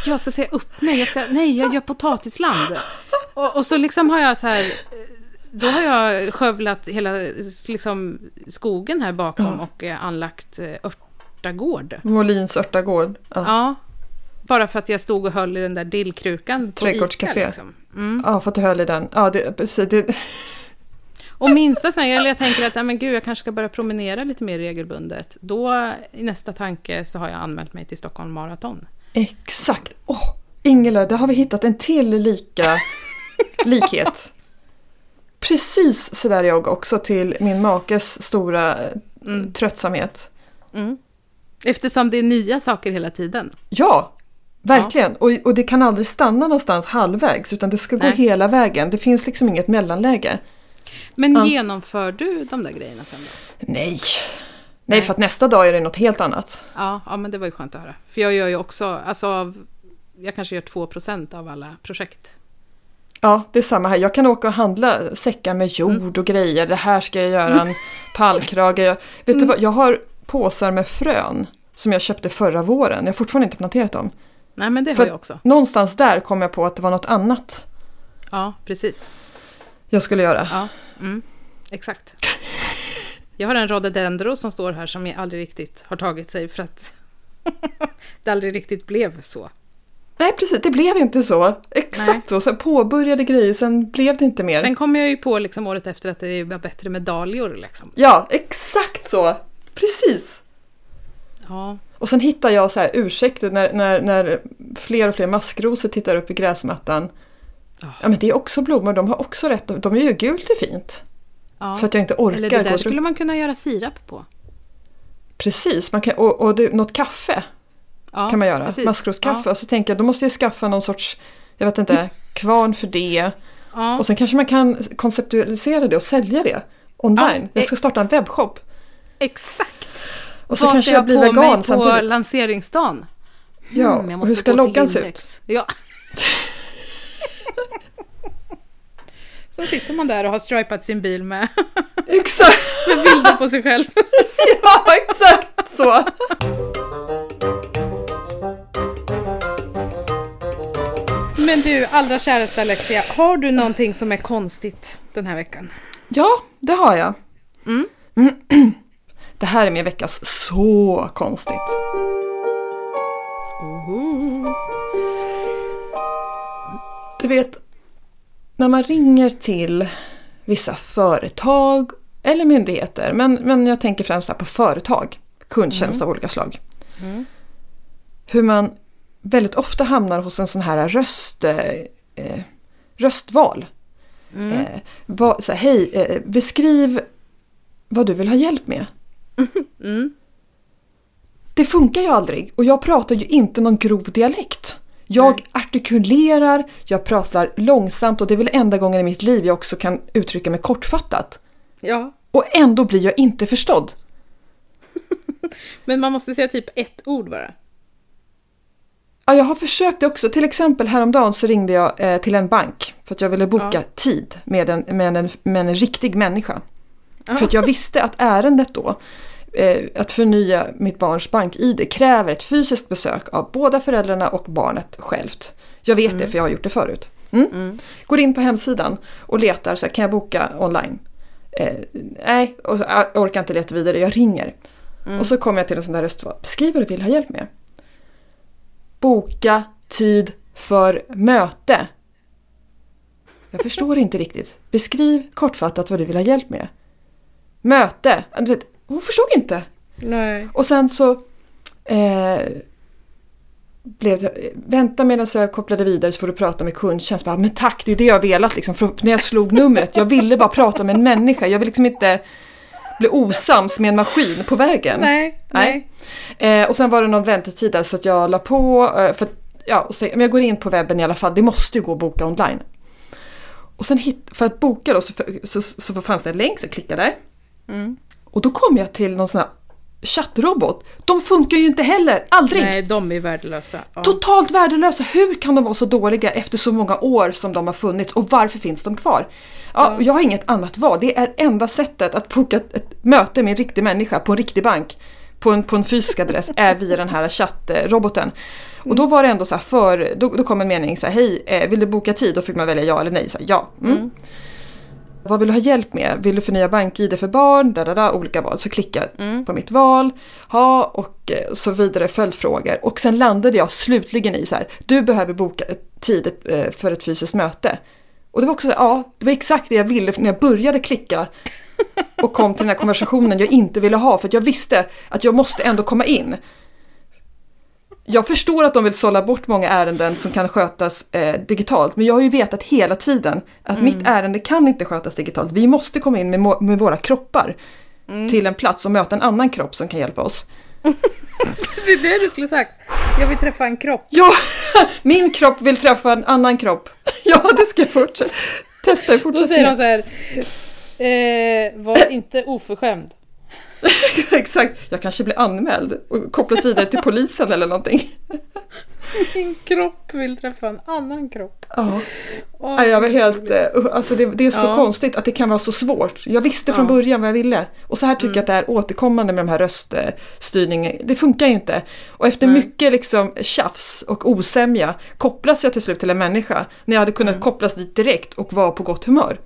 Jag ska säga upp mig. Jag ska, nej, jag gör potatisland. Och, och så liksom har jag så här... eh, Då har jag skövlat hela liksom, skogen här bakom Ja. och eh, anlagt eh, örtagård. Molins örtagård. Ja. Ja. Bara för att jag stod och höll i den där dillkrukan på Trädgårdscafé. Ica, liksom. mm. ja, för att du höll i den. Ja, det, precis. Det, Och minsta här, eller jag tänker att ja, men gud, jag kanske ska börja promenera lite mer regelbundet. Då i nästa tanke så har jag anmält mig till Stockholm Marathon. exakt. Åh, Ingela, där har vi hittat en till lika likhet. Precis sådär är jag också till min makes stora eh, Mm. tröttsamhet. Mm. Eftersom det är nya saker hela tiden. Ja, verkligen. Och, och det kan aldrig stanna någonstans halvvägs utan det ska gå Nej. hela vägen. Det finns liksom inget mellanläge. Men Ja. genomför du de där grejerna sen då? Nej. Nej, för att nästa dag är det något helt annat. Ja, ja, men det var ju skönt att höra. För jag gör ju också, alltså av, jag kanske gör 2% av alla projekt. Ja, det är samma här. Jag kan åka och handla säckar med jord och grejer. Det här ska jag göra, en pallkrage. Jag, vet du vad, jag har påsar med frön som jag köpte förra våren. Jag har fortfarande inte planterat dem. Nej, men det För- har jag också. Någonstans där kom jag på att det var något annat Ja, precis. Jag skulle göra. Ja, mm, exakt. Jag har en rhododendro som står här som jag aldrig riktigt har tagit sig för att det aldrig riktigt blev så. Nej, precis. Det blev inte så. Exakt Nej. så. jag påbörjade grejer, sen blev det inte mer. Sen kom jag ju på liksom året efter att det var bättre med dahlior. Liksom. Ja, exakt så. Precis. Ja, Och sen hittar jag så här ursäkter när, när, när fler och fler maskrosor tittar upp i gräsmattan. Ja. Ja men det är också blommor, de har också rätt. De, är ju gult är fint. ja. För att jag inte orkar Eller det där skulle man kunna göra sirap på. Precis, man kan, och, och det, något kaffe Ja, kan man göra. precis. Maskroskaffe. Och så tänker jag, då måste jag skaffa någon sorts, jag vet inte, kvarn för det. Ja, Och sen kanske man kan konceptualisera det och sälja det online. Ja, jag ska starta en webbshop. exakt. Och så Vad kanske ska jag blir vegan mig på samtidigt. lanseringsdagen? Ja, Mm, jag och hur ska loggan se ut? Ja. Sen sitter man där och har stripat sin bil med, Exakt! med bilder på sig själv. Ja, exakt så! Men du, allra käraste Alexia, har du någonting som är konstigt den här veckan? Ja, det har jag. Mm. Det här är min veckas så konstigt. Du vet, när man ringer till vissa företag eller myndigheter, men, men jag tänker främst här på företag, kundtjänst av olika slag. Mm. Hur man väldigt ofta hamnar hos en sån här röst, eh, röstval. Mm. Eh, vad, så här, Hej, eh, beskriv vad du vill ha hjälp med. Mm. Det funkar ju aldrig och jag pratar ju inte någon grov dialekt. Jag artikulerar, jag pratar långsamt och det är väl enda gången i mitt liv jag också kan uttrycka mig kortfattat. Ja, Och ändå blir jag inte förstådd. men man måste säga typ ett ord bara. Ja, jag har försökt det också. Till exempel häromdagen så ringde jag eh, till en bank för att jag ville boka Ja. tid med en, med, en, med en riktig människa. Ja. För att jag visste att ärendet då, att förnya mitt barns bank-id, kräver ett fysiskt besök av båda föräldrarna och barnet självt. Jag vet det för jag har gjort det förut. Mm. Mm. Går in på hemsidan och letar, så här, kan jag boka online? Eh, nej, och så, jag orkar inte leta vidare, jag ringer. Mm. Och så kommer jag till en sån där röstval. Beskriv vad du vill ha hjälp med. Boka tid för möte. Jag förstår inte riktigt. Beskriv kortfattat vad du vill ha hjälp med. Möte. Du vet, hon förstod inte. Nej. Och sen så eh, blev det, vänta medan jag kopplade vidare så får du prata med kundtjänst. Bara, men tack, det är det jag har velat liksom. För när jag slog numret, jag ville bara prata med en människa. Jag vill liksom inte... bli osams med en maskin på vägen. Nej, nej. Eh, och sen var det någon väntetid där så att jag la på, eh, för ja, så, men jag går in på webben i alla fall, det måste ju gå att boka online. Och sen hit, för att boka då så, så, så, så fanns det en länk, så jag klickade där. Mm. Och då kom jag till någon sån här chattrobot. De funkar ju inte heller, aldrig! Nej, de är värdelösa. Ja. Totalt värdelösa. Hur kan de vara så dåliga efter så många år som de har funnits och varför finns de kvar? Ja, Ja. Jag har inget annat val. Det är enda sättet att boka ett, möte med en riktig människa på en riktig bank på en, på en fysisk adress är via den här chattroboten. Och då var det ändå så här för, då, då kom en mening så här, hej, eh, vill du boka tid? Då fick man välja ja eller nej. Så här, ja. Mm. Mm. Vad vill du ha hjälp med? Vill du förnya bank-id för barn? Da, da, da, olika val. Så klicka Mm. på mitt val. Ha, och eh, så vidare följdfrågor. Och sen landade jag slutligen i så här, du behöver boka tid eh, för ett fysiskt möte. Och det var också så här, ja, det var exakt det jag ville när jag började klicka och kom till den här konversationen jag inte ville ha för att jag visste att jag måste ändå komma in. Jag förstår att de vill sålla bort många ärenden som kan skötas eh, digitalt men jag har ju vetat hela tiden att mitt ärende kan inte skötas digitalt. Vi måste komma in med, med våra kroppar till en plats och möta en annan kropp som kan hjälpa oss. Det är det du skulle sagt. Jag vill träffa en kropp. Ja, min kropp vill träffa en annan kropp. Ja, det ska jag fortsätta. Testa i Då fortsättningen. säger de så här. Eh, var inte oförskämd. Exakt, jag kanske blir anmäld och kopplas vidare till polisen eller någonting. Min kropp vill träffa en annan kropp. Ja, Nej, jag var helt, eh, alltså det, det är så Ja. konstigt att det kan vara så svårt. Jag visste från Ja. Mm. början vad jag ville. Och så här tycker jag att det är återkommande med de här röststyrningen. Det funkar ju inte. Och efter Nej. mycket liksom tjafs och osämja kopplas jag till slut till en människa. När jag hade kunnat Mm. kopplas dit direkt och vara på gott humör.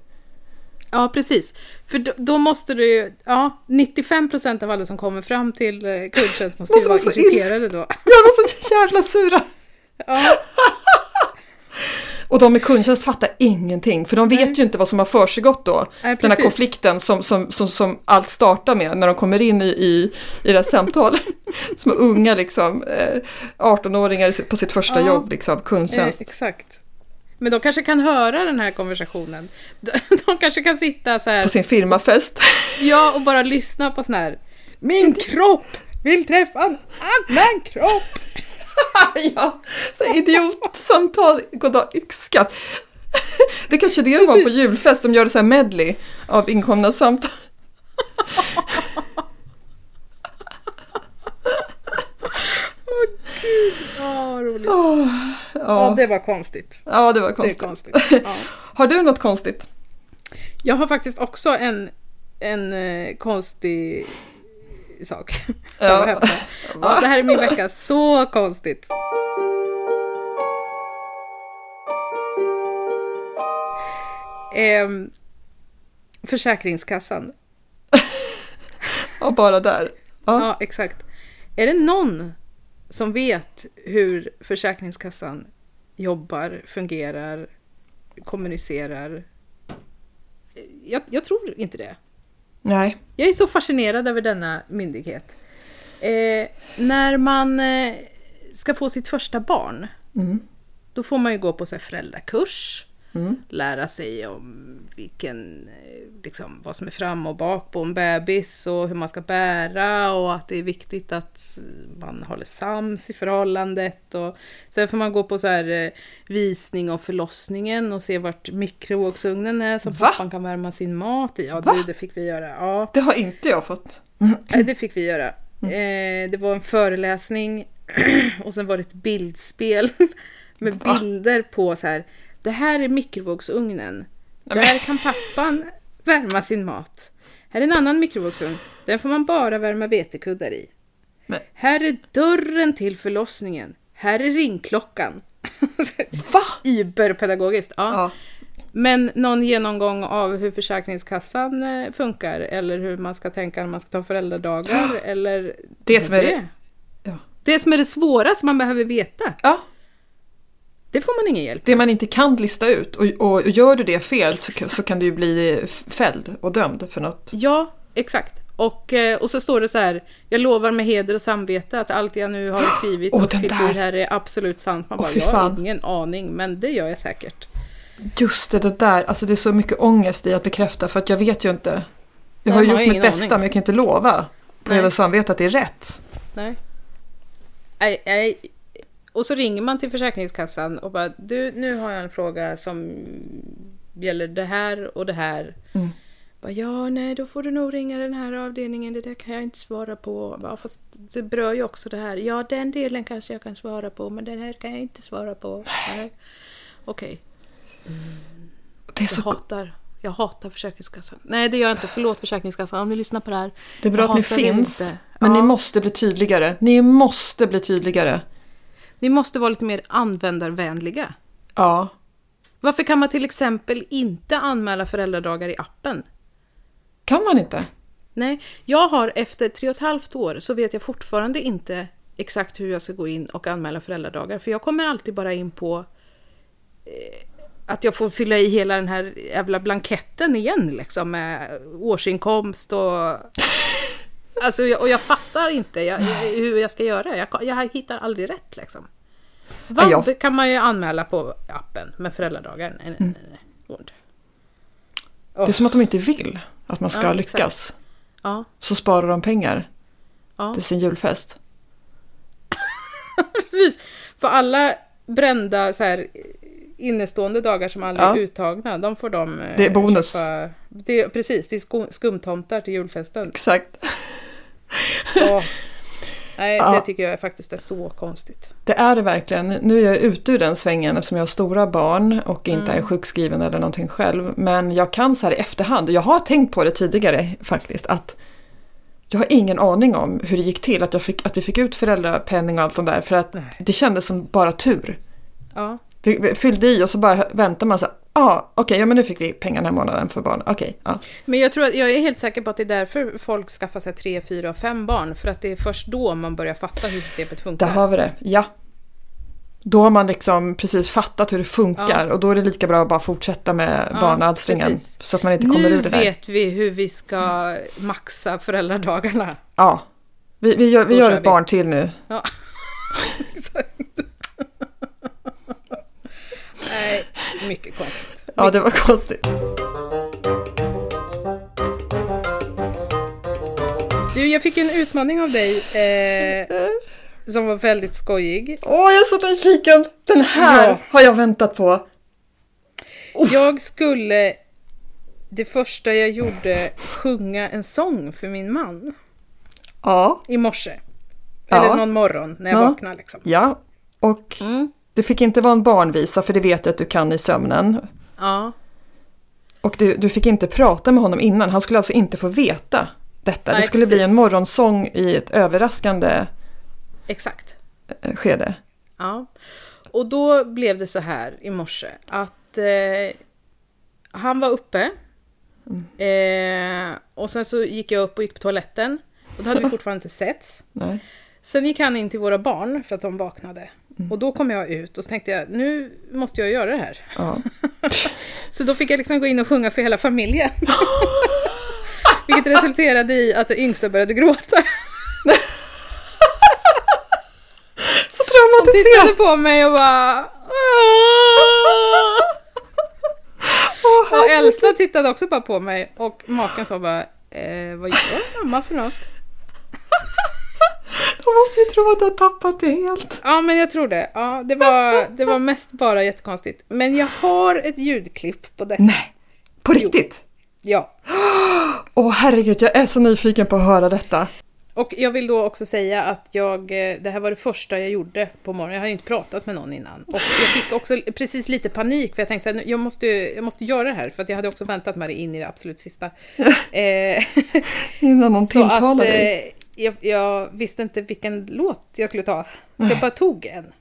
Ja, precis. För då, då måste du ju, ja, 95% av alla som kommer fram till eh, kundtjänst måste ju vara irriterade då. Jag var så jävla sura! Ja, Och de med kundtjänst fattar ingenting, för de vet ju inte vad som har försiggått då. Nej, Den här konflikten som, som, som, som allt startar med när de kommer in i, i, i det här samtalet. Små unga liksom, eh, 18-åringar i sitt- på sitt första Ja. jobb, liksom, eh, kundtjänst. exakt. Men de kanske kan höra den här konversationen. De, kanske kan sitta så här, På sin firmafest. ja, och bara lyssna på sån här Min kropp vill träffa en annan kropp! ja, så idiotsamtal, goddag yxskaft. Det är kanske är det de har på julfest, de gör så här medley av inkomna samtal. Ja, vad roligt. Åh, Ja, ja. det var konstigt. ja, det var Det är konstigt. konstigt. Ja. Har du något konstigt? Jag har faktiskt också en, en eh, konstig sak. Ja. Ja. Ja, det här är min vecka. Så konstigt. Ehm, Försäkringskassan. Ja, bara där. Ja. Ja, exakt. Är det någon som vet hur Försäkringskassan jobbar, fungerar, kommunicerar? Jag, jag tror inte det. Nej. Jag är så fascinerad över denna myndighet. Eh, när man eh, ska få sitt första barn, Mm. då får man ju gå på så här föräldrakurs, Mm. lära sig om vilken, eh, liksom, vad som är fram och bak på en bebis och hur man ska bära och att det är viktigt att man håller sams i förhållandet. Och sen får man gå på så här eh, visning om förlossningen och se vart mikrovågsugnen är som Va? pappan kan värma sin mat i. Ja, det, det fick vi göra. Ja. Det har inte jag fått. Nej, det fick vi göra. Eh, det var en föreläsning och sen var det ett bildspel med Va? bilder på så här. Det här är mikrovågsugnen. Där kan pappan värma sin mat. Här är en annan mikrovågsugn. Den får man bara värma vetekuddar i. Men- Här är dörren till förlossningen. Här är ringklockan. Va? Überpedagogiskt. Ja. Ja. Men någon genomgång av hur Försäkringskassan eh, funkar eller hur man ska tänka när man ska ta föräldradagar eller Det som är det- ja. det som är det svåra som man behöver veta. ja. Det får man ingen hjälp Det man inte kan lista ut och, och, och gör du det fel så, så kan du ju bli fälld och dömd för något. Ja, exakt. Och, eh, och så står det så här, jag lovar med heder och samvete att allt jag nu har skrivit Åh, och fyllt här är absolut sant. Man bara, fy jag har ingen aning, men det gör jag säkert. Just det, det där, alltså det är så mycket ångest i att bekräfta för att jag vet ju inte. Jag har Nej, gjort har mitt bästa aning. men jag kan inte lova på Nej. hela samvetet att det är rätt. Nej. Nej, nej. Och så ringer man till Försäkringskassan och bara du, nu har jag en fråga som gäller det här och det här. Mm. Bara, ja, nej, då får du nog ringa den här avdelningen, det där kan jag inte svara på. Bara, fast det berör ju också det här. Ja, den delen kanske jag kan svara på, men den här kan jag inte svara på. Okej, Det är, jag så, hatar, jag hatar Försäkringskassan. Nej, det gör jag inte. Förlåt Försäkringskassan, om ni lyssnar på det här. det är bra jag att ni finns. Men Ja. ni måste bli tydligare. Ni måste bli tydligare. Ni måste vara lite mer användarvänliga. Ja. Varför kan man till exempel inte anmäla föräldradagar i appen? Kan man inte? Nej, jag har efter tre och ett halvt år så vet jag fortfarande inte exakt hur jag ska gå in och anmäla föräldradagar. För jag kommer alltid bara in på eh, att jag får fylla i hela den här jävla blanketten igen liksom med årsinkomst och... Alltså, jag- och jag fattar inte jag, hur jag ska göra. Jag, jag hittar aldrig rätt liksom. Ja, jag- kan man ju anmäla på appen med föräldradagar? Nej, nej, nej, nej. går inte. Det är som att de inte vill att man ska Ja, lyckas. Ja, Så sparar de pengar ja. till sin julfest. Precis. För alla brända så här, innestående dagar som aldrig Ja. är uttagna, de får de eh, Det är bonus. Köpa, det, är- precis, det är skum, skumtomtar till julfesten. Exakt. Och, nej, Ja. det tycker jag faktiskt är så konstigt. Det är det verkligen. Nu är jag ute ur den svängen eftersom jag har stora barn och inte Mm. är sjukskriven eller någonting själv. Men jag kan så här i efterhand, jag har tänkt på det tidigare faktiskt, att jag har ingen aning om hur det gick till att, fick, att vi fick ut föräldrapenning och allt det där. För att Nej. det kändes som bara tur. Ja, fyllde i och så bara väntar man så här, ah, okej, ja men nu fick vi pengar den här månaden för barn. Okej, ja. men jag tror att jag är helt säker på att det är därför folk skaffar sig tre, fyra och fem barn. För att det är först då man börjar fatta hur systemet funkar. Där har vi det, ja. Då har man liksom precis fattat hur det funkar och då är det lika bra att bara fortsätta med Ja, barnalstringen. Så att man inte kommer nu ur det där. vet vi hur vi ska maxa föräldradagarna. Ja. Vi, vi gör, vi gör ett vi. barn till nu. Ja, exakt. Nej, mycket konstigt. Ja, det var konstigt. Du, jag fick en utmaning av dig eh, som var väldigt skojig. Åh, jag satt nyfiken! Den här Ja. har jag väntat på. Uff. Jag skulle, det första jag gjorde, sjunga en sång för min man Ja, i morse. Ja. Eller någon morgon när jag Ja. vaknade liksom. ja. Och Mm. Det fick inte vara en barnvisa för det vet jag att du kan i sömnen. Ja, Och du, du fick inte prata med honom innan. Han skulle alltså inte få veta detta. Nej, det skulle bli precis. en morgonsång i ett överraskande exakt. eh, skede. Ja. Och då blev det så här i morse att eh, han var uppe eh, och sen så gick jag upp och gick på toaletten och då hade vi fortfarande inte setts. Nej. Sen gick han in till våra barn för att de vaknade. Och då kom jag ut och så tänkte jag, nu måste jag göra det här. Ja. Så då fick jag liksom gå in och sjunga för hela familjen. Vilket resulterade i att det yngsta började gråta. Så Han tittade traumatiserad! på mig och bara... Åh, Och äldsta tittade också bara på mig och maken sa bara eh, Vad gör mamma för något? De måste ju tro att du har tappat det helt. Ja men jag tror det. Ja, det, var, det var mest bara jättekonstigt. Men jag har ett ljudklipp på det. Nej, på riktigt? Ja. Åh herregud, jag är så nyfiken på att höra detta. Och jag vill då också säga att jag, eh, det här var det första jag gjorde på morgonen. Jag har inte pratat med någon innan. Och jag fick också precis lite panik för jag tänkte att jag måste, jag måste göra det här. För att jag hade också väntat med det in i det absolut sista. Eh, Innan någon tilltalar dig. Jag, jag visste inte vilken låt jag skulle ta. Så jag bara tog en.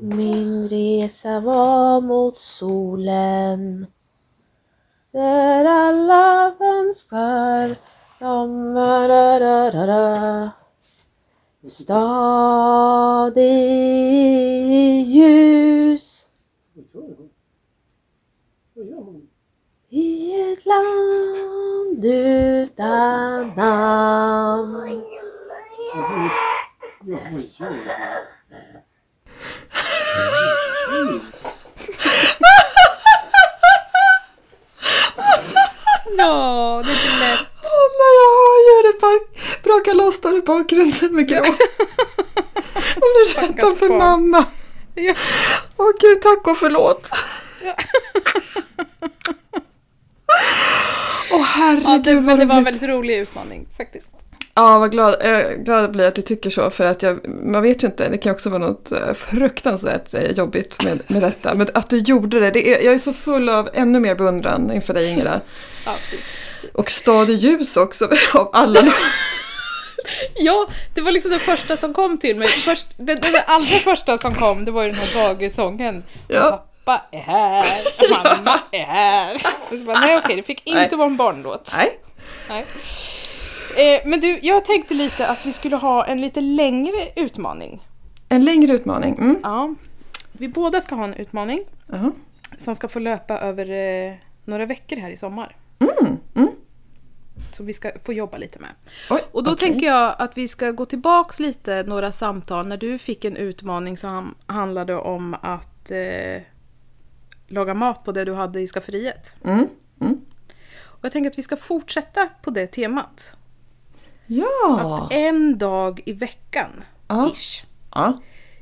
Min resa var mot solen. Där alla önskar de da Stadig ljus I ett land utan namn Ja, det är inte lätt. Åh, när jag hör det bara brakar loss där i bakgrunden med gråt. Stackars berättar för barn. mamma. Ja. Åh gud, tack och förlåt. Ja. Åh herregud Ja, det, men vad det var en väldigt rolig utmaning faktiskt. Ja, vad glad, eh, glad jag blir att du tycker så. För att jag, man vet ju inte, det kan också vara något eh, fruktansvärt eh, jobbigt med, med detta. Men att du gjorde det, det är, jag är så full av ännu mer beundran inför dig Ingela. Ja, fint. Och stad i ljus också av alla. Ja, det var liksom det första som kom till mig. Först, det, det, allra första som kom, det var ju den här Bagge-sången. Ja. Pappa är här, mamma är här. Och så bara, nej okej, det fick inte Nej. vara en barnlåt. Nej. Nej. Eh, men du, jag tänkte lite att vi skulle ha en lite längre utmaning. En längre utmaning. Mm. Ja. Vi båda ska ha en utmaning Jaha. som ska få löpa över eh, några veckor här i sommar. Mm. Mm. Som vi ska få jobba lite med. Oj, Och då okej. tänker jag att vi ska gå tillbaks lite några samtal när du fick en utmaning som handlade om att eh, laga mat på det du hade i skafferiet. Mm. Mm. Och jag tänker att vi ska fortsätta på det temat. Ja. Att en dag i veckan, Ja. ish, ja.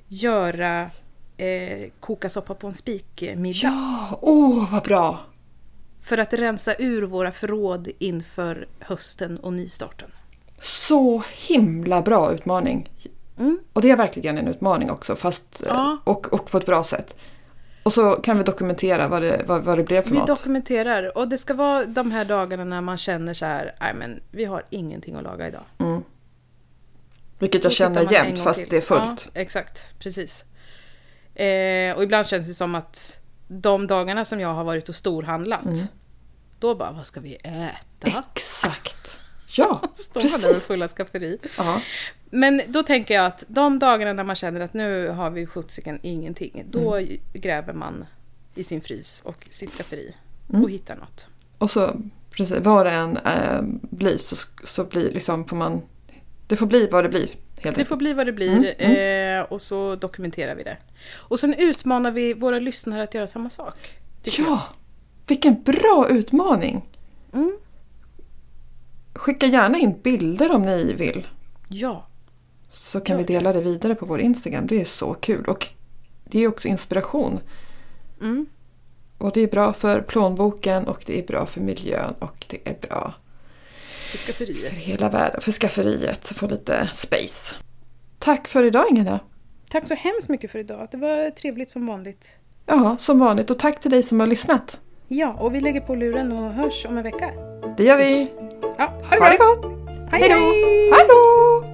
göra eh, koka soppa på en spikmiddag. Ja, åh vad bra. För att rensa ur våra förråd inför hösten och nystarten. Så himla bra utmaning. Mm. Och det är verkligen en utmaning också, fast eh, Ja. och, och på ett bra sätt. Och så kan vi dokumentera vad det, vad, vad det blev för Vi mat. dokumenterar och det ska vara de här dagarna när man känner så här, nej men vi har ingenting att laga idag. Mm. Vilket jag Då känner jämt fast till. det är fullt. Ja, exakt, precis. Eh, och ibland känns det som att de dagarna som jag har varit och storhandlat, Mm. då bara, vad ska vi äta? Exakt. Ja, Står man där med precis. fulla skafferi. Ja. Men då tänker jag att de dagarna när man känner att nu har vi sjuttsiken ingenting, då Mm. gräver man i sin frys och sitt skafferi Mm. och hittar något. Och så, precis, vad det än äh, blir så, så blir liksom, får man, det får bli vad det blir. Helt Det enkelt. får bli vad det blir Mm, Eh, och så dokumenterar vi det. Och sen utmanar vi våra lyssnare att göra samma sak. tycker jag. Ja, vilken bra utmaning. Mm. Skicka gärna in bilder om ni vill. Ja. Så kan vi dela det vidare på vår Instagram. Det är så kul. Och det är också inspiration. Mm. Och det är bra för plånboken och det är bra för miljön och det är bra För för skafferiet. hela världen. För skafferiet. Så få lite space. Tack för idag Ingela. Tack så hemskt mycket för idag. Det var trevligt som vanligt. Ja, som vanligt. Och tack till dig som har lyssnat. Ja, och vi lägger på luren och hörs om en vecka. Det gör vi. Ja, ha det, Ha det gott. Hej då. Hej då!